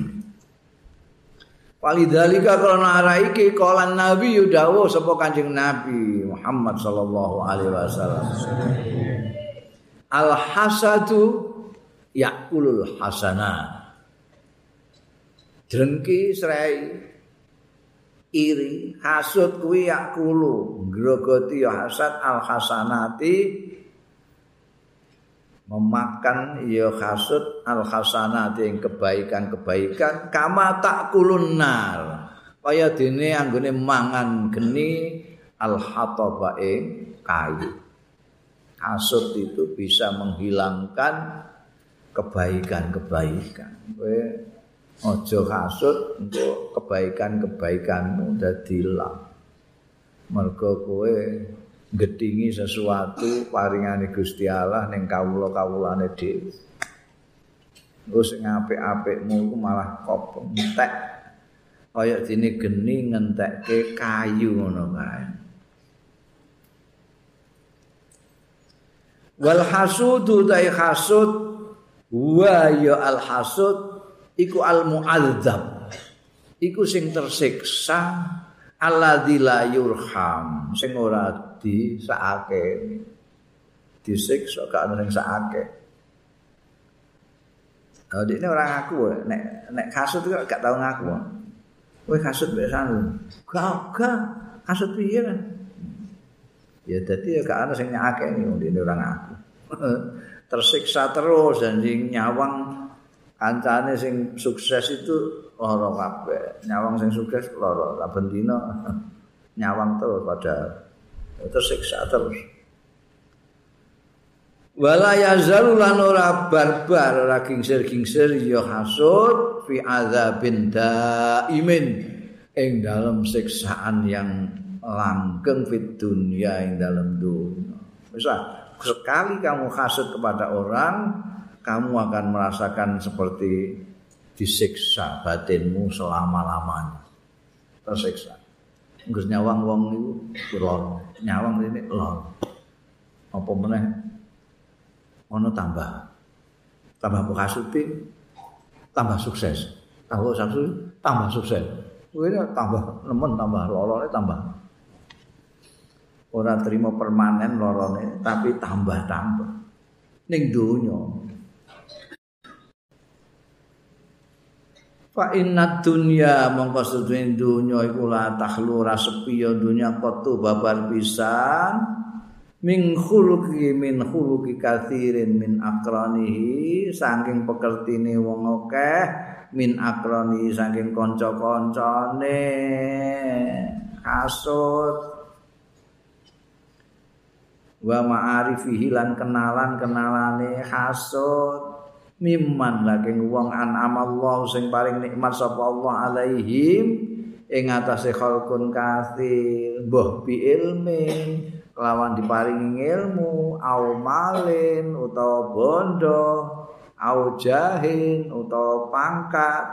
Walidhalika karena arah iki kala Nabi yudawu sapa Kanjeng Nabi Muhammad sallallahu alaihi wasallam. Al hasadu yakulul hasanah drengki serai iri hasud kuwi yakulu grogoti ya hasad al hasanati memakan ya hasud al hasanati yang kebaikan-kebaikan kama tak nar. Kaya dene anggone mangan geni al hatabae kayu. Hasud itu bisa menghilangkan kebaikan-kebaikan. Kowe aja kasut untuk kebaikan-kebaikanmu dadi ilang. Mergo kowe gedhingi sesuatu paringane Gusti Allah ning kawula-kawulane dhewe. Terus ngapik-apikmu iku malah kok entek. Kaya dene geni ngentekke kayu ngono kae. Wal hasudu dai hasud wa ya al hasud iku al muadzab iku sing tersiksa alladzi la yurham. Sing ora disakake disiksa gak ana sing sakake Oh, ini orang ngaku, nek nek kasut itu gak tahu ngaku. Kowe kasut biasa lu. Gak, gak, kasut piye Ya dadi ya gak ana sing nyakake ini orang ngaku. tersiksa terus dan sing nyawang. Kancane sing sukses itu lara kabeh. Nyawang sing sukses lara. Lah bendina nyawang terus pada tersiksa terus. Wala yazalu lan ora barbar ora gingsir-gingsir ya hasud fi azabin daimin. Ing dalam siksaan yang langgeng fit dunia ing dalam dunia. Misal sekali kamu hasud kepada orang kamu akan merasakan seperti disiksa batinmu selama-lamanya. Tersiksa. Nggak nyawang wong itu lor. Nyawang ini lor. Apa meneh? Ono tambah. Tambah bukasuti, tambah sukses. Tambah sukses, tambah sukses. Ini tambah nemen, tambah lorone tambah. Orang terima permanen lorone, tapi tambah-tambah. Ning dunia, Fa inna dunya mongko sedene dunya iku la takhlu ra sepi ya dunya kotu babar pisan. Min khuluqi min khuluqi kathirin min akranihi saking pekertine wong akeh min akrani saking kanca-kancane. Hasud wa ma'arifihi lan kenalan-kenalane hasud. Mimman laking wong anamallahu sing paling nikmat sapa Allah alaihim. Ing atase khalqun kathir mbah bi ilmin lawan diparingi ilmu. Au malin utawa bondo. Au jahin utawa pangkat.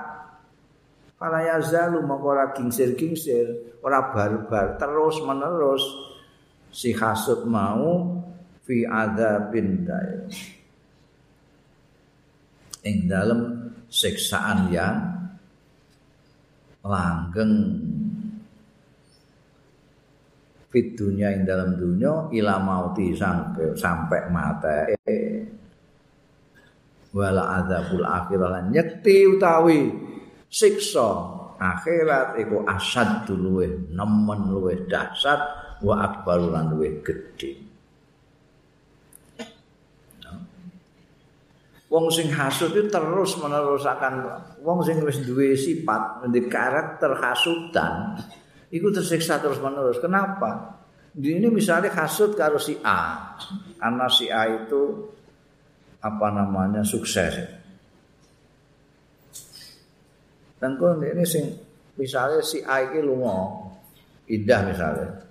Para yazalu mongko ora kingsir-kingsir ora barbar terus menerus si hasud mau fi adzabin daim. Ing dalam siksaan yang langgeng. Fit dunia ing dalam dunia ila mauti sampai sampai mata wala adzabul akhirah lan nyekti utawi siksa. Akhirat iku asad luweh nemen luweh dahsyat wa akbar lan luweh gedhe. Wong sing hasud itu terus menerus akan wong sing wis duwe sifat duwe karakter hasudan itu tersiksa terus menerus. Kenapa? Ini misalnya hasud karo si A. Karena si A itu apa namanya sukses. Kalau ini sing misalnya si A ini lunga indah misalnya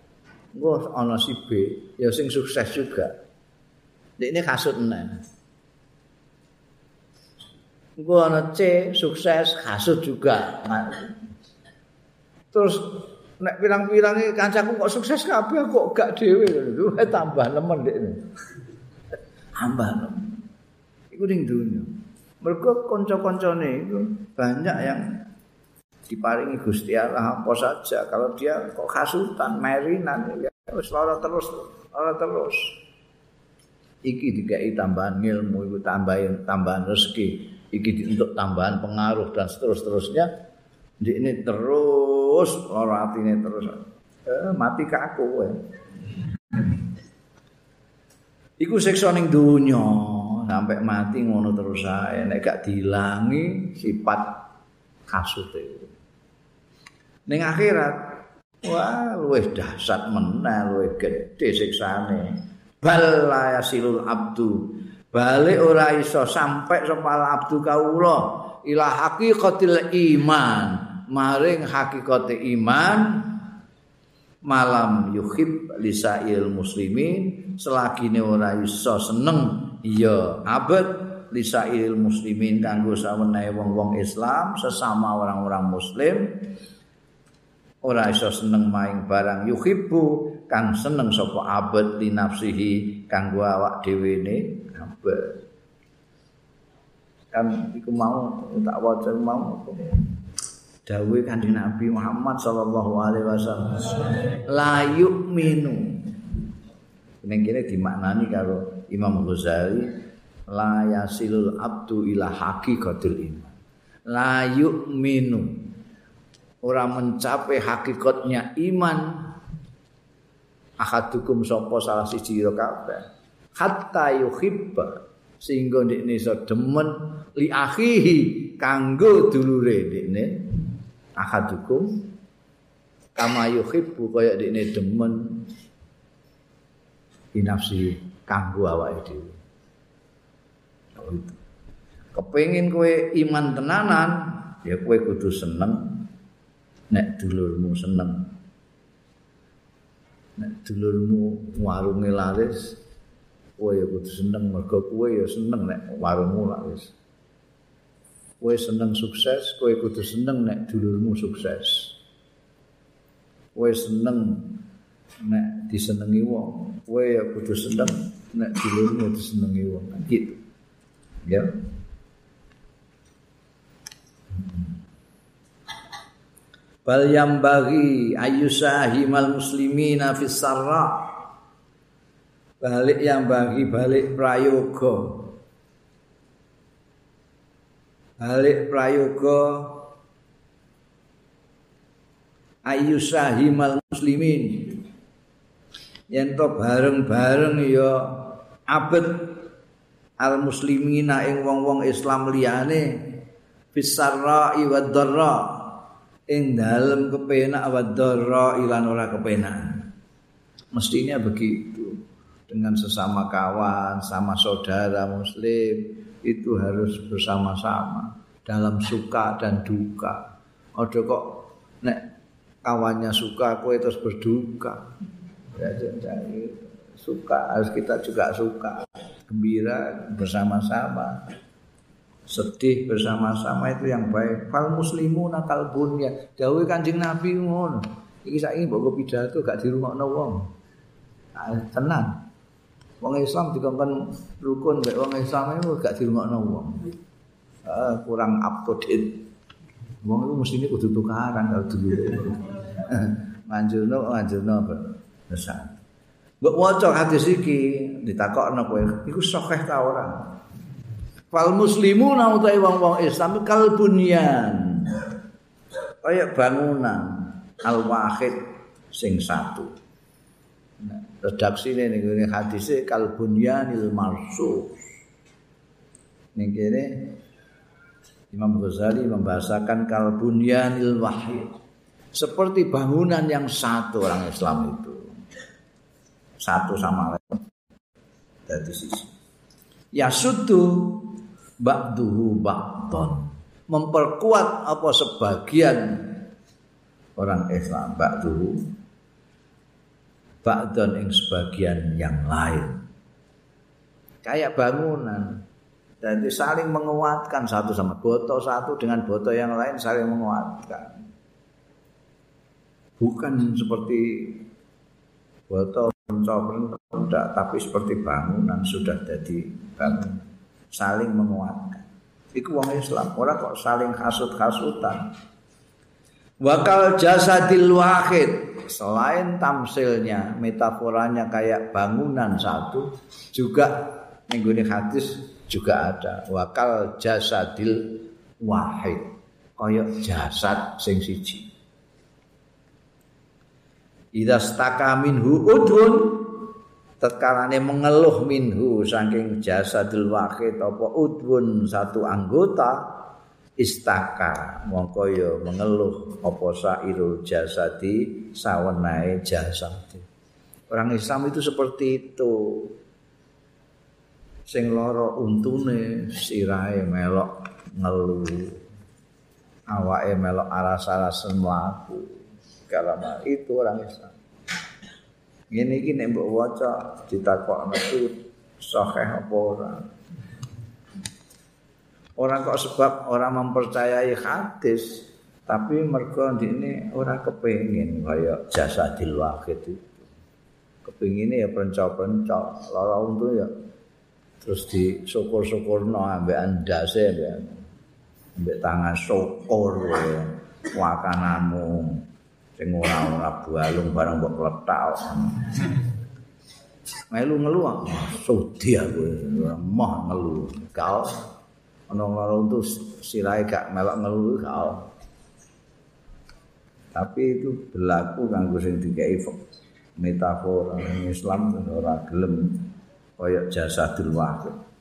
gue ana si B ya sing sukses juga ini hasud nih Engko ana C sukses hasud juga. Terus nek pirang-pirang iki kancaku kok sukses kabeh kok gak dhewe lho tambah nemen dik. Tambah nemen. Iku ning dunya. Mergo kanca-kancane itu banyak yang diparingi Gusti Allah apa saja. Kalau dia kok hasutan merinan ya wis lara terus lara terus. Iki dikai tambahan ilmu iku tambahin tambahan rezeki iki untuk tambahan pengaruh dan seterus-terusnya. Ini terus lara atine terus. Eh, mati kaku kowe. Iku siksa ning donya sampai mati ngono terus ae. Nek gak dilangi sifat kasute ning akhirat wah luwih dahsyat meneh luwih gedhe siksane. Bal yasilul abdu. Balik ora iso sampai sapa abdu kaula ila haqiqatil iman. Maring hakikate iman malam yuhib lisail muslimin. Selagi ora iso seneng iya abad lisail muslimin kanggo sawenehe wong-wong Islam sesama orang-orang muslim ora iso seneng maing barang yuhibbu kang seneng sapa abad li nafsihi kanggo awak dhewe ne kan iku mau tak waca mau. Dawuh kanjeng Nabi Muhammad sallallahu alaihi wasallam la yu'minu. Ning kene dimaknani karo Imam Ghazali la yasilul abdu ila haqiqatil iman. La yu'minu ora mencapai hakikatnya iman ahadukum sapa salah siji kabeh. Hatta yuhibba sehingga ndekne iso demen li akhihi kanggo dulure ndekne. Ahadukum kama yuhibbu kaya ndekne demen inafsi kanggo awake dhewe. Kepengin kowe iman tenanan ya kowe kudu seneng nek dulurmu seneng. Nek dulurmu warunge laris kowe ya kudu seneng. Mergo kowe ya seneng nek warungmu laris. Kowe seneng sukses kowe kudu seneng nek dulurmu sukses. Kowe seneng nek disenengi wong kowe ya kudu seneng nek dulurmu disenengi wong. Gitu. Ya bal yang bagi ayusahimal muslimina fis sarra. Balik yang bagi balik prayoga. Balik prayoga. Ayusahimal muslimin. Yen to bareng-bareng ya abet al muslimina ing wong-wong Islam liyane. Fis sarra wa dharra ing dalem kepenak wa dharra ilan ora kepenak. Mestinya begitu. Dengan sesama kawan, sama saudara muslim itu harus bersama-sama dalam suka dan duka. Ojo kok nek kawannya suka kowe terus berduka. Suka harus kita juga suka gembira bersama-sama sedih bersama-sama itu yang baik. Fal muslimu nakal bunya. Dawuh Kanjeng Nabi ngono. Iki saiki mbok pidato gak dirungokno wong. Ah, tenang. Wong Islam dikongkon rukun mek wong Islam itu gak dirungokno wong. Ah, kurang up to date. Wong itu mesti ini kudu tukaran kalau dulu. Manjurno, manjurno? Besar. Mbok waca hadis iki ditakokno kowe, iku sahih ta ora? Fal muslimuna utawi wong-wong Islam kal bunyan. Kaya bangunan al wahid sing satu. Nah, redaksi ini nih hadisnya kal bunyanil marsus. Nih kene Imam Ghazali membahasakan kal bunyanil wahid. Seperti bangunan yang satu orang Islam itu. Satu sama lain. Dari sisi. Ya sudu ba'duhu ba'don. Memperkuat apa sebagian orang Islam ba'duhu. Ba'don yang sebagian yang lain. Kayak bangunan. Dan itu saling menguatkan satu sama botol satu dengan botol yang lain saling menguatkan. Bukan seperti botol tidak tapi seperti bangunan sudah jadi bangunan saling menguatkan. Iku wong Islam, ora kok saling hasut-hasutan. Wakal jasadil wahid selain tamsilnya, metaforanya kayak bangunan satu, juga minggu hadis juga ada. Wakal jasadil wahid, koyok jasad sing siji. Ida minhu tetkalane mengeluh minhu saking jasadul wahid apa udwun satu anggota istaka mongko ya mengeluh apa sairul jasadi sawenae jasad orang Islam itu seperti itu. Sing loro untune sirahe melok ngeluh awake melok aras-arasen mlaku. Kalama itu orang Islam Ngene iki nek mbok waca ditakokno itu sahih apa ora. Orang kok sebab orang mempercayai hadis tapi mergo ini orang kepengin kaya jasa wahid itu. Kepengine ya pencok-pencok, lara untu ya terus di syukur-syukurno ambek andase ambek tangan syukur wakananmu sing ora ora bualung barang mbok kletak. Melu ngelu sudi aku moh ngelu. Kau ana lara untuk sirahe gak melok ngelu kau. Tapi itu berlaku kanggo sing dikei metafora Islam ora gelem kaya jasadul wahid.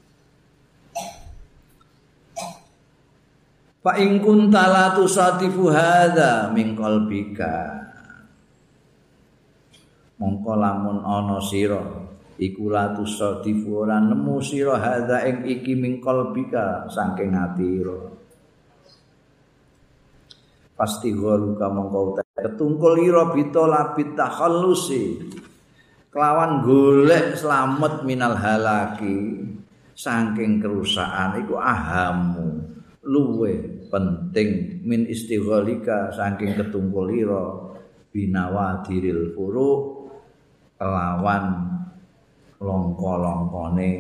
Fa in kunta la tusadifu hadza min qalbika. Mongko lamun ana sira iku la tusadifu ora nemu sira hadza ing iki min qalbika saking atira. Pasti golu kamu kau ketungkul ira bito labit takhallusi. Kelawan golek selamat minal halaki saking kerusakan iku ahamu luwe penting min istighalika saking ketungkulira binawadiril furu kelawan longko-longkone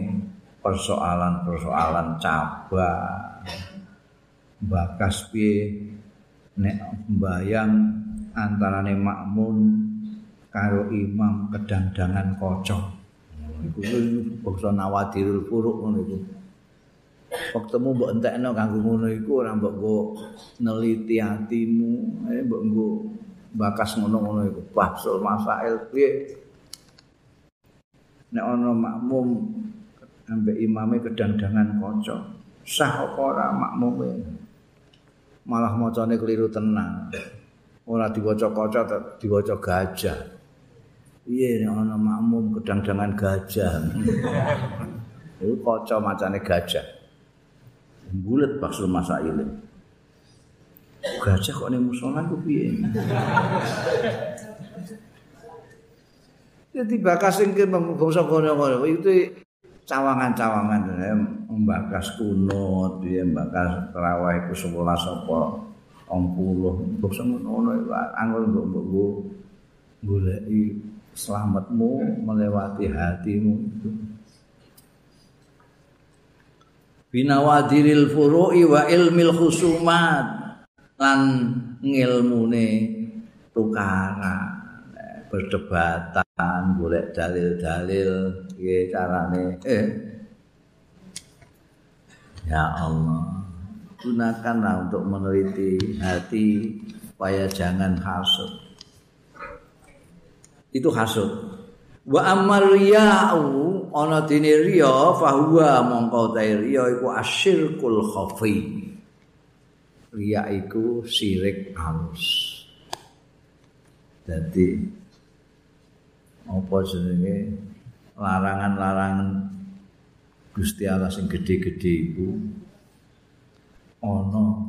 persoalan-persoalan cabang. Bakas piye? Nek mbayang antarane makmun karo imam kedangdangan kocok. Iku bangsa nawadirul furu ngono iku Waktemu mbok entekno kanggo ngono iku ora mbok go neliti atimu, eh mbok go bakas ngono-ngono iku. Bahsul masail piye? Nek ana makmum ambek imame kedangdangan kaca, sah apa ora makmume? Malah macane keliru tenang. Ora diwaca kaca, diwaca gajah. Piye nek ana makmum kedangdangan gajah? Iku kaca macane gajah. Bulet baksul masail. Gajah kok ning musola ku piye? Jadi bakas sing ke bangsa kono-kono itu cawangan-cawangan membakas kunut, dia membakas terawih ku 11 apa 60. Bangsa ngono anggur mbok mbok goleki selamatmu melewati hatimu itu. Binawadiril furu'i wa ilmil khusumat. Lan ngilmune tukara berdebatan golek dalil-dalil. Piye carane? Eh. Ya Allah. Gunakanlah untuk meneliti hati supaya jangan hasud itu hasud wa amal riya'u ana dene riya fahuwa mongko ta riya iku asyirkul khafi. Riya iku sirik halus. Dadi apa jenenge? Larangan-larangan Gusti Allah sing gedhe-gedhe iku ana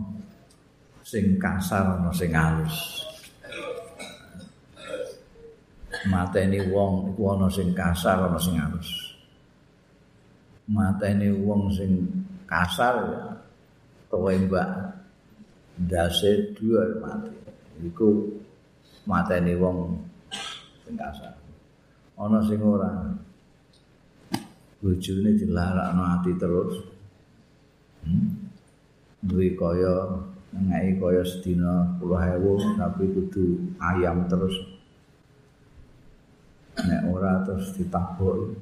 sing kasar ana sing halus mateni wong iku ana sing kasar ana sing halus mateni wong sing kasar ya tembak ndase dua mati. Iku mateni wong sing kasar. Ana sing ora. Bojone dilarakno ati terus. Hmm? duwe kaya ngai kaya sedina 10.000 tapi kudu ayam terus nek ora terus ditabuk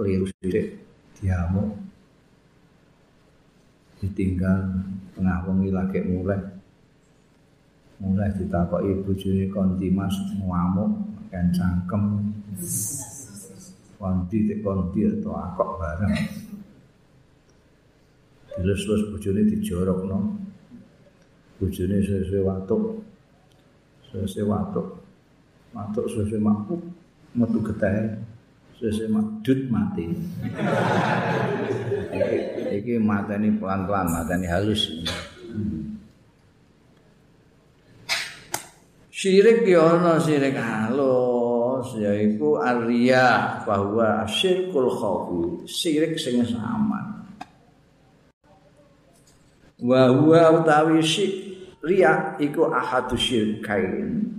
keliru sithik diamuk. Ditinggal tengah wengi lagi mulai. Mulai ditakoki bojone konti mas ngamuk kan cangkem. Konti tek konti atau akok bareng. Dilus-lus bojone dijorokno bojone sesuai waktu Sese watuk. Watuk sese makku metu getah. Sese makdut mati. iki, mateni pelan-pelan, mateni halus. Syirik ana syirik halus yaiku arya bahwa syirkul khafi, syirik sing sama. Wa huwa utawi syirik riak iku ahadu syirkain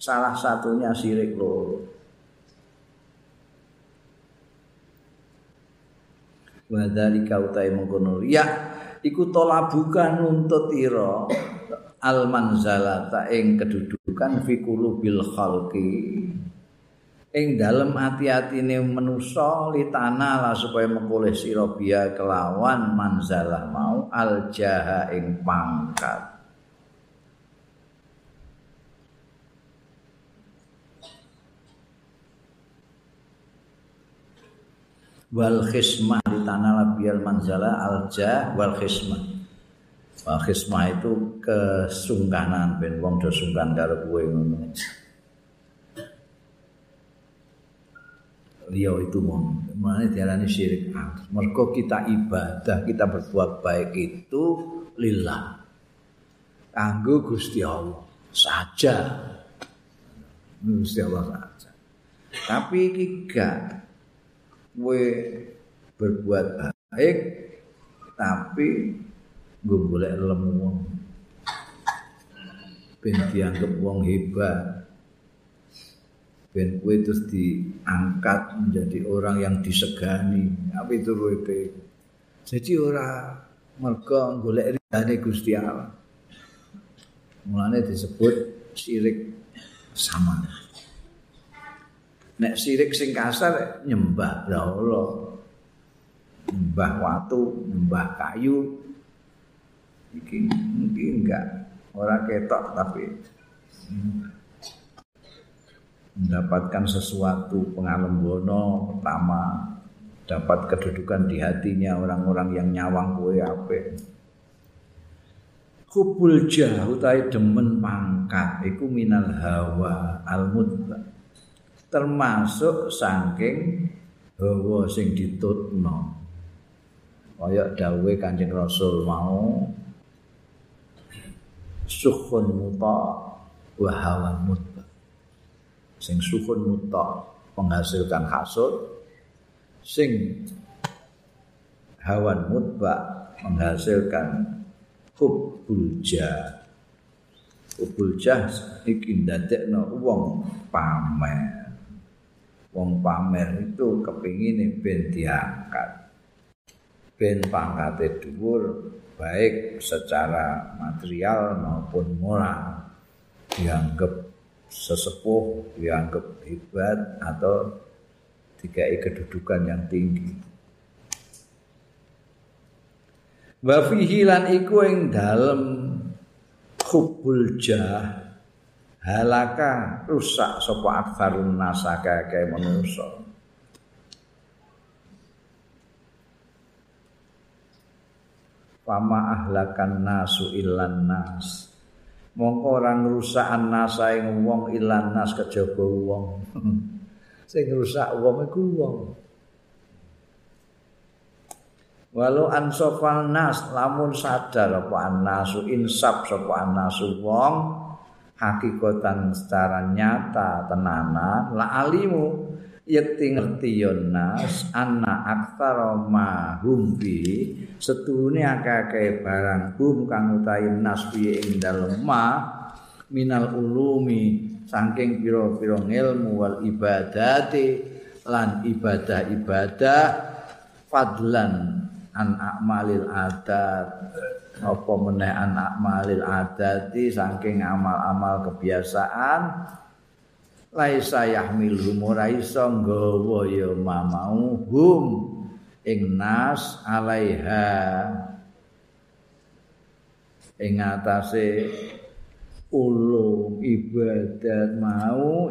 salah satunya syirik loro wa dzalika utai mengkono. Riak iku tolabukan nuntut ira al manzalata ing kedudukan fi qulubil khalqi. Ing dalem ati-atine manusa litana lah supaya mengkoleh sira kelawan manzalah mau al jaha ing pangkat wal khismah di tanah labial manzala alja wal khismah. Wal khismah itu kesungkanan ben wong do sungkan karo kowe ngono. Liya itu mau mana diarani syirik? Mergo kita ibadah kita berbuat baik itu lillah. Kanggo Gusti Allah saja. Gusti Allah saja. Tapi iki kowe berbuat baik tapi gue boleh lemu wong. Ben dianggap hebat. Ben kowe terus diangkat menjadi orang yang disegani. Apa itu ruwete jadi ora mergo golek ridane Gusti Allah. Mulane disebut syirik sama nek sirik sing kasar nyembah Allah nyembah watu nyembah kayu. Iki mungkin enggak. Orang ketok tapi mendapatkan sesuatu pengalembono pertama. Dapat kedudukan di hatinya orang-orang yang nyawang kue ape kubul jah utai demen pangkat iku minal hawa al termasuk saking hawa sing ditutno. Kaya dawuhe Kanjeng Rasul mau sukhun muta wa hawa muta sing sukhun muta menghasilkan hasud sing hawan mutba menghasilkan hubbul jah. Hubbul jah iki ndadekno wong pamer wong pamer itu kepingin ben diangkat. Ben pangkate dhuwur baik secara material maupun moral dianggap sesepuh dianggap hebat atau dikai kedudukan yang tinggi. Wa fihi lan iku ing dalem hubbul jah halaka rusak sapa aktsarun nasaka kae manusa. Fama ahlakan nasu ilan nas. Mongko orang rusakan nasa ing wong ilan nas kejaba wong. Sing rusak wong iku wong. Walau ansofal nas lamun sadar apa nasu insaf sapa nasu wong hakikatan secara nyata tenanan la alimu yakti ngerti yonas anna aktsara ma hum bi setune akeh barang hum kang utahe nas piye ing dalem ma minal ulumi saking pira-pira ilmu wal ibadati lan ibadah-ibadah fadlan an amalil adat. Apa meneh anak malil adati saking amal-amal kebiasaan? Laisa yahmil ora iso nggawa ya mamau hum ing nas alaiha. Ing atase ulung ibadat mau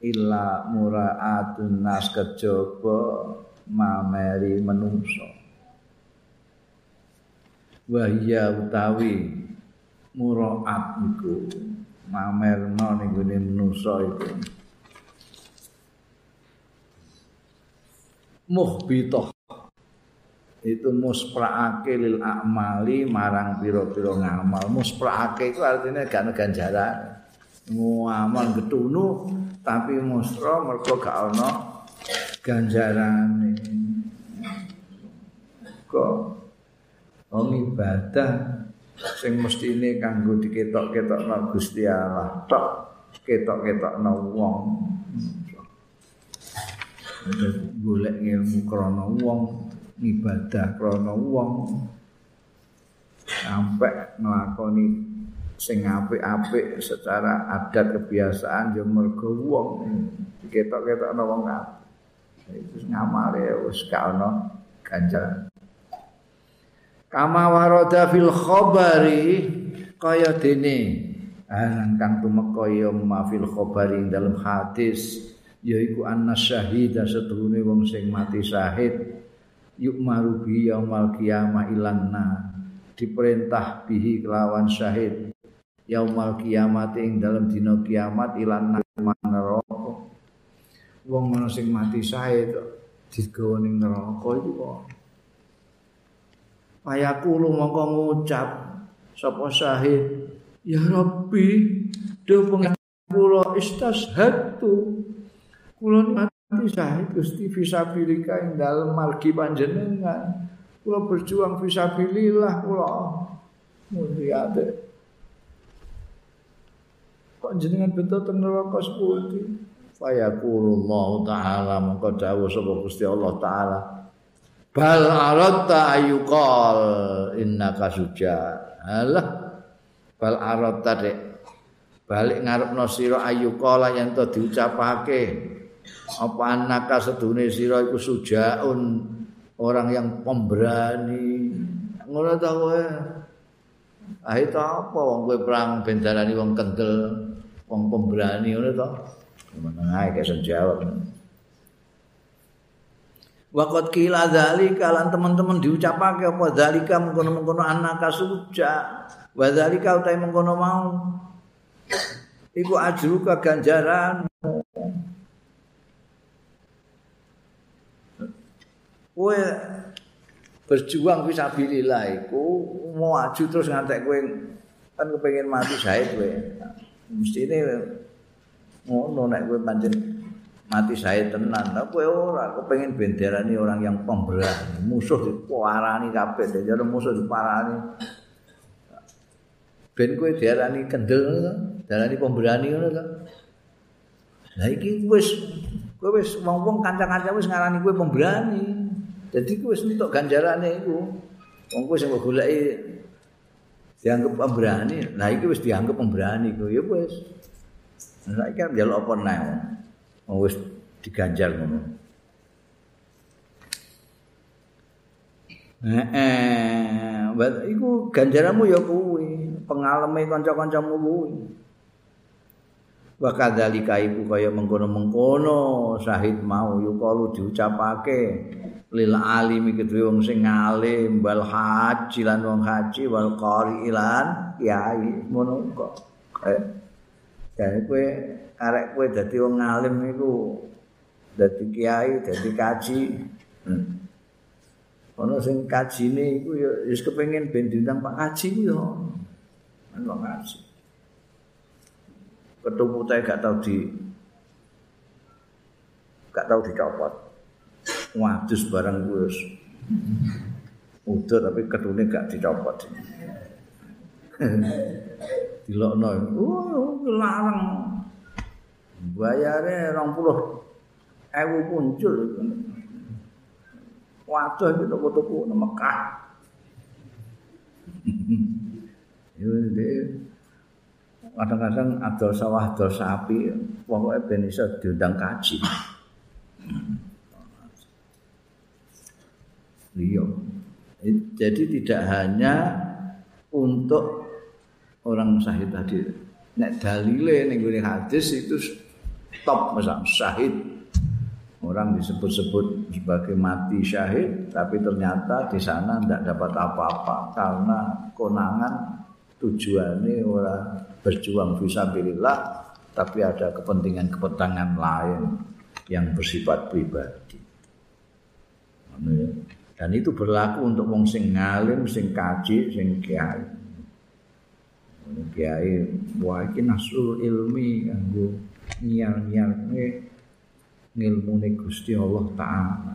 illa muraatun nas kejaba mameri menungso. Wahya utawi muraat iku mamerno ning gone manusa iku. Muhbitoh itu muspraake lil amali marang pira-pira ngamal. Muspraake itu artinya gak ganjaran. Ngamal getunu tapi musra mergo gak ana ganjarane kok wong ibadah sing mestine kanggo diketok-ketokno Gusti Allah tok ketok-ketokno wong. Golek ilmu krana wong ibadah krana wong. Sampai nglakoni sing apik-apik secara adat kebiasaan yo mergo wong. Diketok-ketokno wong kabeh itu ngamale wis gak ana ganjaran kama warada fil khabari kaya dene. Alang kang tumeka ya ma fil khabari dalam hadis yaiku anna syahid setuhune wong sing mati syahid. Yuk marubi yaumal qiyamah ilanna diperintah bihi kelawan syahid. Yaumal kiamat ing dalam dina kiamat ilan neraka wong ana sing mati syahid digawa ning neraka iku kok. Ayakulu mongko ngucap sapa syahid? Ya rabbi do pengen kula istashhadu kula mati syahid Gusti fisabilika ing dalem margi panjenengan. Kula berjuang fisabilillah kula. Mulyate kok jenengan bentuk teng neraka sepundi fayaqulullahu taala mongko dawuh sapa Gusti Allah taala. Bal aratta ayuqal innaka suja alah bal aratta dek. Balik ngarepno sira ayuqala yen to diucapake. Apa anaka sedune sira iku sujaun orang yang pemberani. Ngono ta kowe? Ah itu apa wong kowe perang bendarani wong kendel wong pemberani ngono to. Meneng ae kaya jawab. Waqat kila dzalika lan teman-teman diucapake apa dzalika mengkono-mengkono anaka suja. Wa dzalika utahe mengkono mau. Iku ajru ganjaran. Kowe berjuang fisabilillah iku mau aju terus ngantek kowe kan kepengin mati syahid kowe. mesti ini ngono nek kowe pancen mati saya tenan ta kowe ora kepengin benderani orang yang pemberani musuh diparani kabeh jadi musuh diparani ben kowe diarani kendel ngono diarani pemberani ngono ta Lah iki wis kowe wis wong-wong kanca-kanca wis ngarani kowe pemberani. Dadi kowe wis entuk ganjarane iku. Wong kowe sing goleki dianggap pemberani. Nah iki wis dianggap pemberani kok ya wis. Nah iki kan njaluk apa. Wong wis diganjar ngono. Eh, eh, iku ganjaranmu ya kuwi, pengalame kanca-kancamu kuwi. Wa kadzalika iku kaya mengkono-mengkono syahid mau yukalu diucapake lil alimi kedue wong sing alim wal haji lan wong haji wal qari ilan kiai ngono kok jane kowe arek kowe dadi wong alim iku dadi kiai dadi kaji. Hmm. ono sing kajine iku ya wis kepengin ben diundang Pak Kaji ku ya. Ono kaji ketemu gak tau di gak tau dicopot. Wadus barang wis. Udah tapi kedune gak dicopot dilokno. Oh larang. Bayare 20 ewu muncul. Waduh iki toko-toko nang Mekah. Kadang-kadang adol sawah adol sapi pokoknya ben iso diundang kaji. Iya. Jadi tidak hanya untuk orang syahid tadi. Nek dalile ning hadis itu top misal syahid. Orang disebut-sebut sebagai mati syahid, tapi ternyata di sana tidak dapat apa-apa karena konangan tujuannya orang berjuang visabilillah, tapi ada kepentingan-kepentingan lain yang bersifat pribadi. ya. Dan itu berlaku untuk wong ngalim, sing kaji, sing kiai. Kiai wah iki nasul ilmi kanggo nyiar-nyiar ngilmune Gusti Allah taala.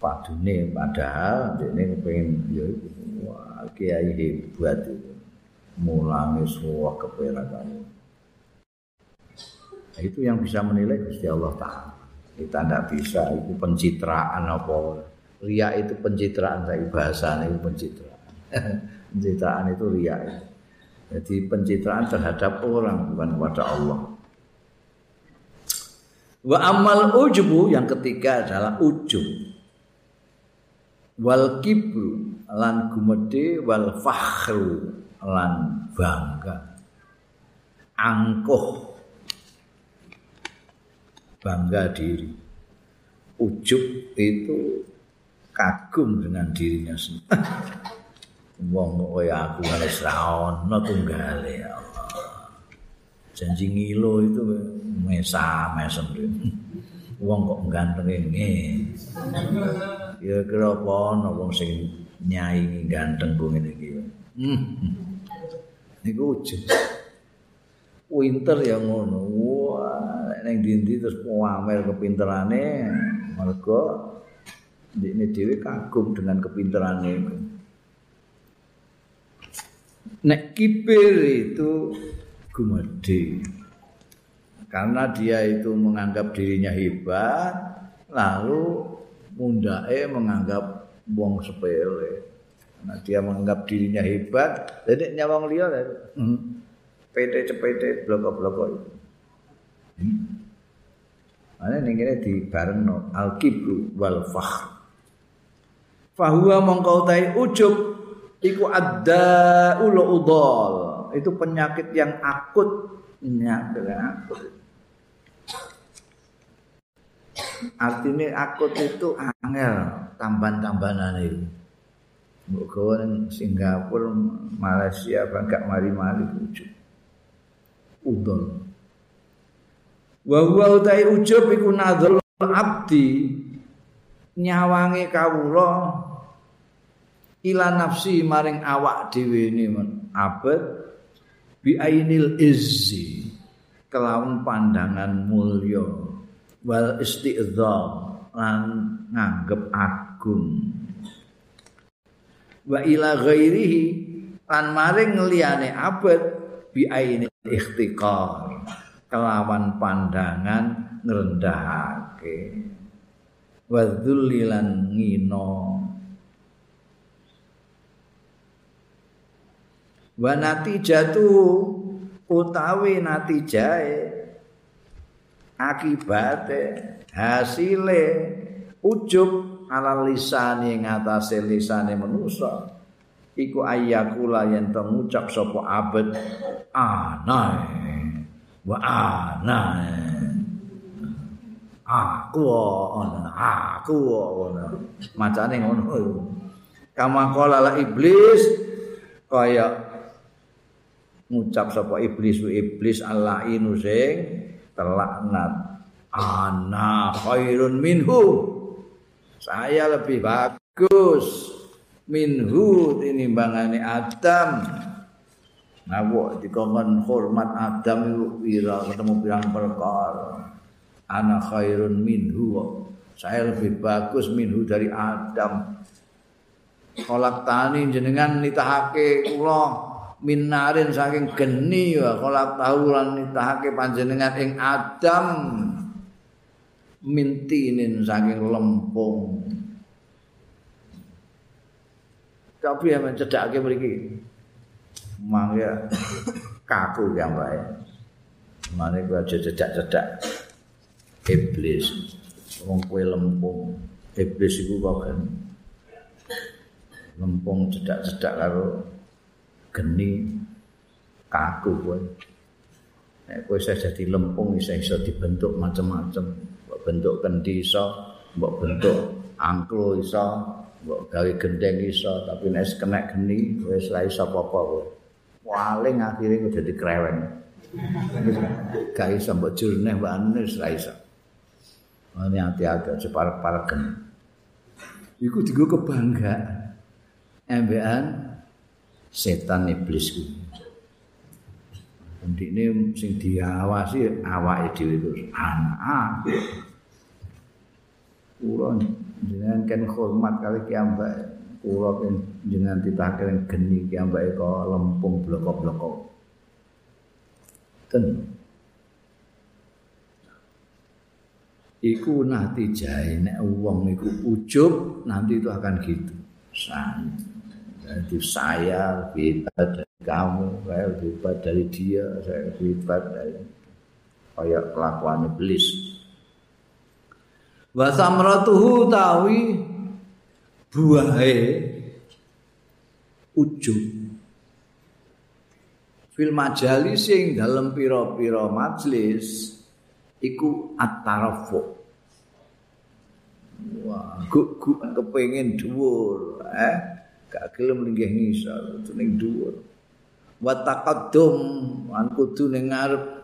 Padune padahal dene kepengin ya wah kiai hebat itu. Mulangi semua keperakan. Itu yang bisa menilai Gusti Allah taala. kita tidak bisa itu pencitraan apa ria itu pencitraan tapi bahasa itu pencitraan. Pencitraan itu ria jadi pencitraan terhadap orang bukan kepada Allah. Wa amal ujubu yang ketiga adalah ujub. Wal kibru lan gumede wal fakhru lan bangga. Angkuh. Bangga diri. Ujub itu kagum dengan dirinya sendiri. Wong kaya aku wis ra ono tunggale ya Allah. Janji ngilo itu mesa mesem wong kok ganteng ngene ya kira apa ana wong sing nyai ganteng ku ngene iki hmm. niku ujub winter ya ngono. Wah, ning dindi terus pamer kepinterane mergo ndekne dhewe kagum dengan kepinterane itu. Nek kibir itu gumede. Karena dia itu menganggap dirinya hebat, lalu mundake menganggap wong sepele. Karena dia menganggap dirinya hebat, jadi nyawang liya hmm. PT-PT bloko-bloko itu. Hmm. Ana ning kene di barengno al-kibru wal fakhr. Fahuwa mongko tai ujub iku adda udol. Itu penyakit yang akut penyakit akut. Artinya akut itu angel tambahan-tambahan itu. Mbok Singapura, Malaysia, bangga mari-mari ujub. udol. Wa huwa utai ujub iku nadzul abdi nyawange kawula ila nafsi maring awak dhewe ne abet bi ainil izzi kelawan pandangan mulya wal istidzam lan nganggep agung. Wa ila ghairihi lan maring liyane abet bi ainil ikhtiqar kelawan pandangan ngrendahake. Wa dzullilan ngino wa natijatu utawi natijae akibate hasile ujub ala lisani ngatasé lisane manusa. Iku ayyakula yen to ngucap sapa abet ana wa ana aku ana aku ana. Macane ngono kama kala iblis kaya ngucap sapa iblis iblis Allah inu sing telaknat ana khairun minhu. Saya lebih bagus minhu tinimbangane Adam. Ngawuk dikongkon hormat Adam wira ketemu pirang perkara. Ana khairun minhu. Saya lebih bagus minhu dari Adam. Kolak tani jenengan nitahake kula minarin saking geni wa kolak tahu lan nitahake panjenengan ing Adam mintinin saking lempung Tapi yang mencedakake mriki. Mangga kaku yang baik. Mane gua aja cedak-cedak iblis. Wong kowe lempung. Iblis iku kok lempung cedak-cedak karo geni kaku kowe. Nek kowe saya jadi lempung bisa iso dibentuk macam-macam. Mbok bentuk kendi iso, mbok bentuk angklo iso, mbok gawe gendeng iso tapi nek kena geni wis ra iso apa-apa kowe. Paling akhire kok dadi kreweng. Gak iso mbok jurneh mbane wis ra iso. Ane ati-ati separek-parek geni. Iku digo kebanggaan. Embean setan iblis ku Ndikne sing diawasi awake dhewe terus anak. Kula jenengan kan hormat kali kiambak kula kan jenengan ditake geni kiambak kok lempung bloko-bloko. Ten. Iku nanti jahe nek wong iku ujub nanti itu akan gitu jadi saya lebih hebat dari kamu saya lebih hebat dari dia saya lebih hebat dari kayak kelakuan iblis. Wa samratuhu tawi buahe ujub fil majalis sing dalem pira-pira majelis iku at-tarafu. Wah guk guk kepengin dhuwur eh gak gelem linggih ngisor ning dhuwur. Wa taqaddum an kudu ning ngarep.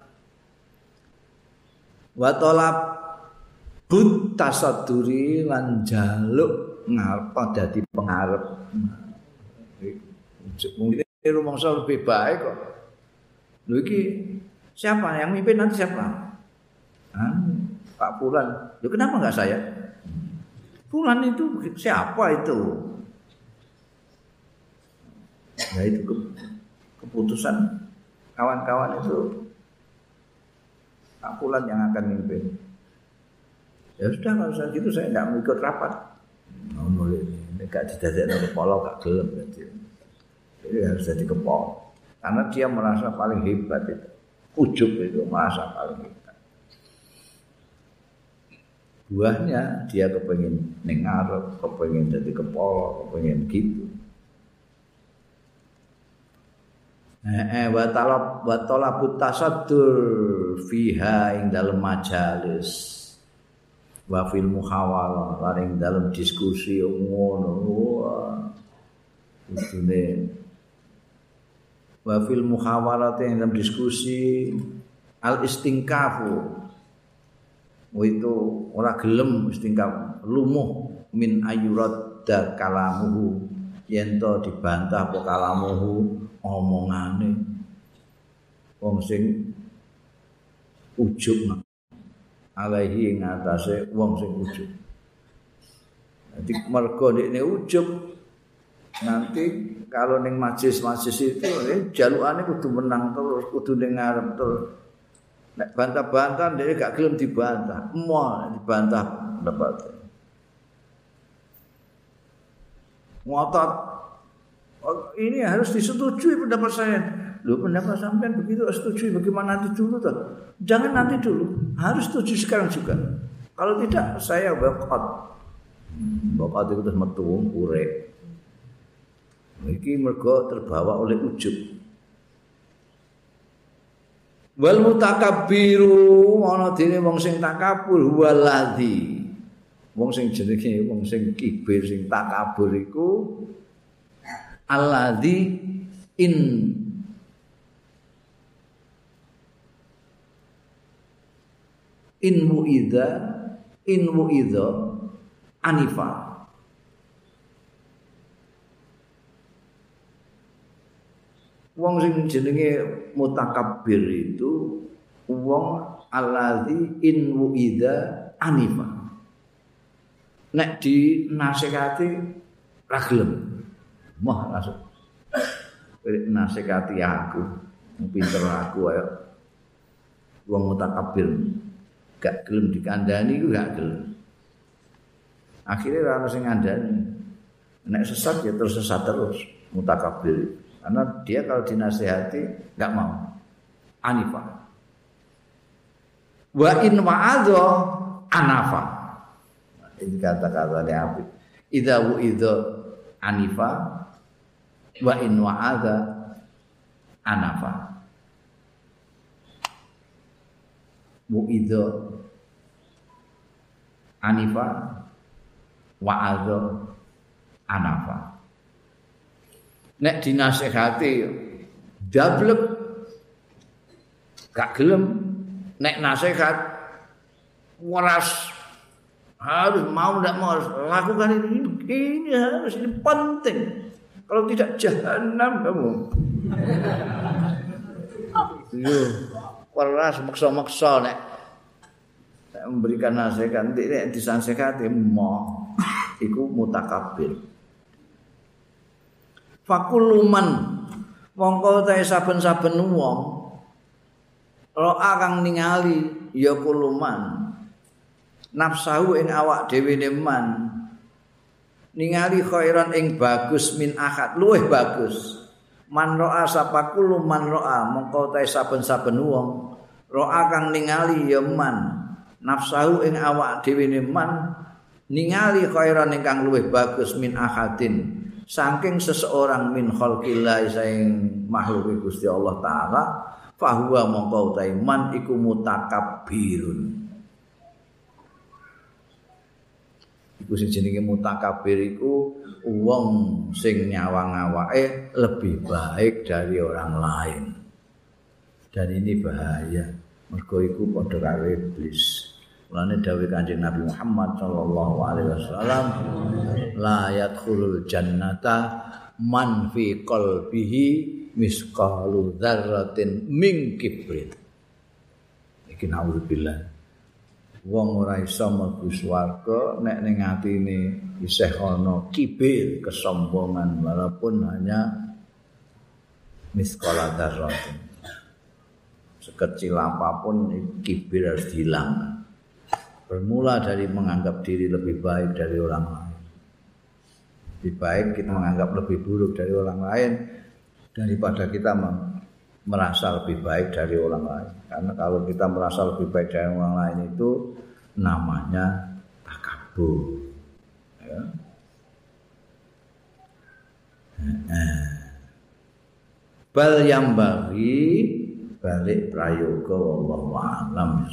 Wa talab but tasaduri lan jaluk ngarep dadi pengarep. Mungkin rumangsa lebih baik kok. Lho iki siapa? Yang mimpin nanti siapa? Ah, Pak Pulan. Loh kenapa enggak saya? Pulan itu siapa itu? Ya itu ke, keputusan kawan-kawan itu Pak Pulan yang akan mimpin. Ya sudah kalau saya gitu saya enggak ikut rapat. Oh, boleh ini gak didadekno kepala gak gelem berarti. Jadi harus jadi kepala. Karena dia merasa paling hebat itu. Ujub itu merasa paling hebat. buahnya dia kepengen nengar, kepengen jadi kepala, kepengen gitu. Eh, eh wa talab wa talabut tasaddur fiha ing dalam majalis. Wa fil muhawalah lan ing dalam diskusi ngono. Utune wa fil muhawalah ing dalam diskusi al istingkafu itu ora gelem istingkaf lumuh min ayurat da kalamuhu. Yen to dibantah apa kalamuhu omongane wong sing ujug alaihi ing atase wong sing ujug Nanti mergo ini ujub nanti kalau neng majlis-majlis itu eh, jalukane kudu menang terus kudu ning ngarep terus Nek bantah-bantah dia gak gelem dibantah. Mau dibantah dapat. Ngotot. Oh, ini harus disetujui pendapat saya. Lu pendapat sampean begitu setujui bagaimana nanti dulu toh? Jangan nanti dulu, harus setuju sekarang juga. Kalau tidak saya boikot. Boikot itu terus metu urek. Iki mergo terbawa oleh ujub. wal mutakabbiru ana dene wong sing takabur huwaladzi wong sing jenenge wong sing kibir sing takabur iku alladzi in in muidza in muidza anifa. Wong sing jenenge mutakabbir itu wong alladzi in wuida anifa. Nek di nasihati ra gelem moh langsung nasihati aku pinter aku ayo wong mutakabbir gak gelem dikandani iku gak gelem akhirnya ora sing ngandani nek sesat ya terus sesat terus mutakabbir Karena dia kalau dinasehati nggak mau. Anifa. Wa in wa'adha anafa. Ini kata-kata api. Idza wu'idha anifa wa in wa'adha anafa. Wu'idha anifa wa'adha anafa. nek dinasehati dablek gak gelem nek nasihat waras harus mau tidak mau harus lakukan ini ini harus ini penting kalau tidak jahanam kamu. Yo waras maksa-maksa nek. Memberikan nasihat nanti nek disasehati mau iku mutakabir. Fakuluman. Mongko ta saben-saben wong. Roa kang ningali ya kuluman. Nafsahu ing awak dhewe man ningali khairan ing bagus min akad luweh bagus. Man roa sapa kuluman roa. Mongko ta saben-saben wong. Roa kang ningali ya man. Nafsahu ing awak dhewe man. Ningali khairan ingkang luweh bagus min akadin saking seseorang min khalqillah sing makhluk Gusti Allah taala fahuwa mongko utahe man iku mutakabbirun iku sing jenenge mutakabbir iku wong sing nyawang awake lebih baik dari orang lain dan ini bahaya mergo iku padha karo iblis Mulane dawuh Kanjeng Nabi Muhammad sallallahu alaihi wasallam la yadkhulul jannata man fi qalbihi misqalu dzarratin min kibrit. Iki naudzubillah. Wong ora iso mlebu swarga nek ning atine isih ana kibir kesombongan walaupun hanya misqala dzarratin. Sekecil apapun kibir harus dihilangkan. bermula dari menganggap diri lebih baik dari orang lain. Lebih baik kita menganggap lebih buruk dari orang lain daripada kita merasa lebih baik dari orang lain. Karena kalau kita merasa lebih baik dari orang lain itu namanya takabur. Ya. Bal yang bagi balik prayoga wallahu a'lam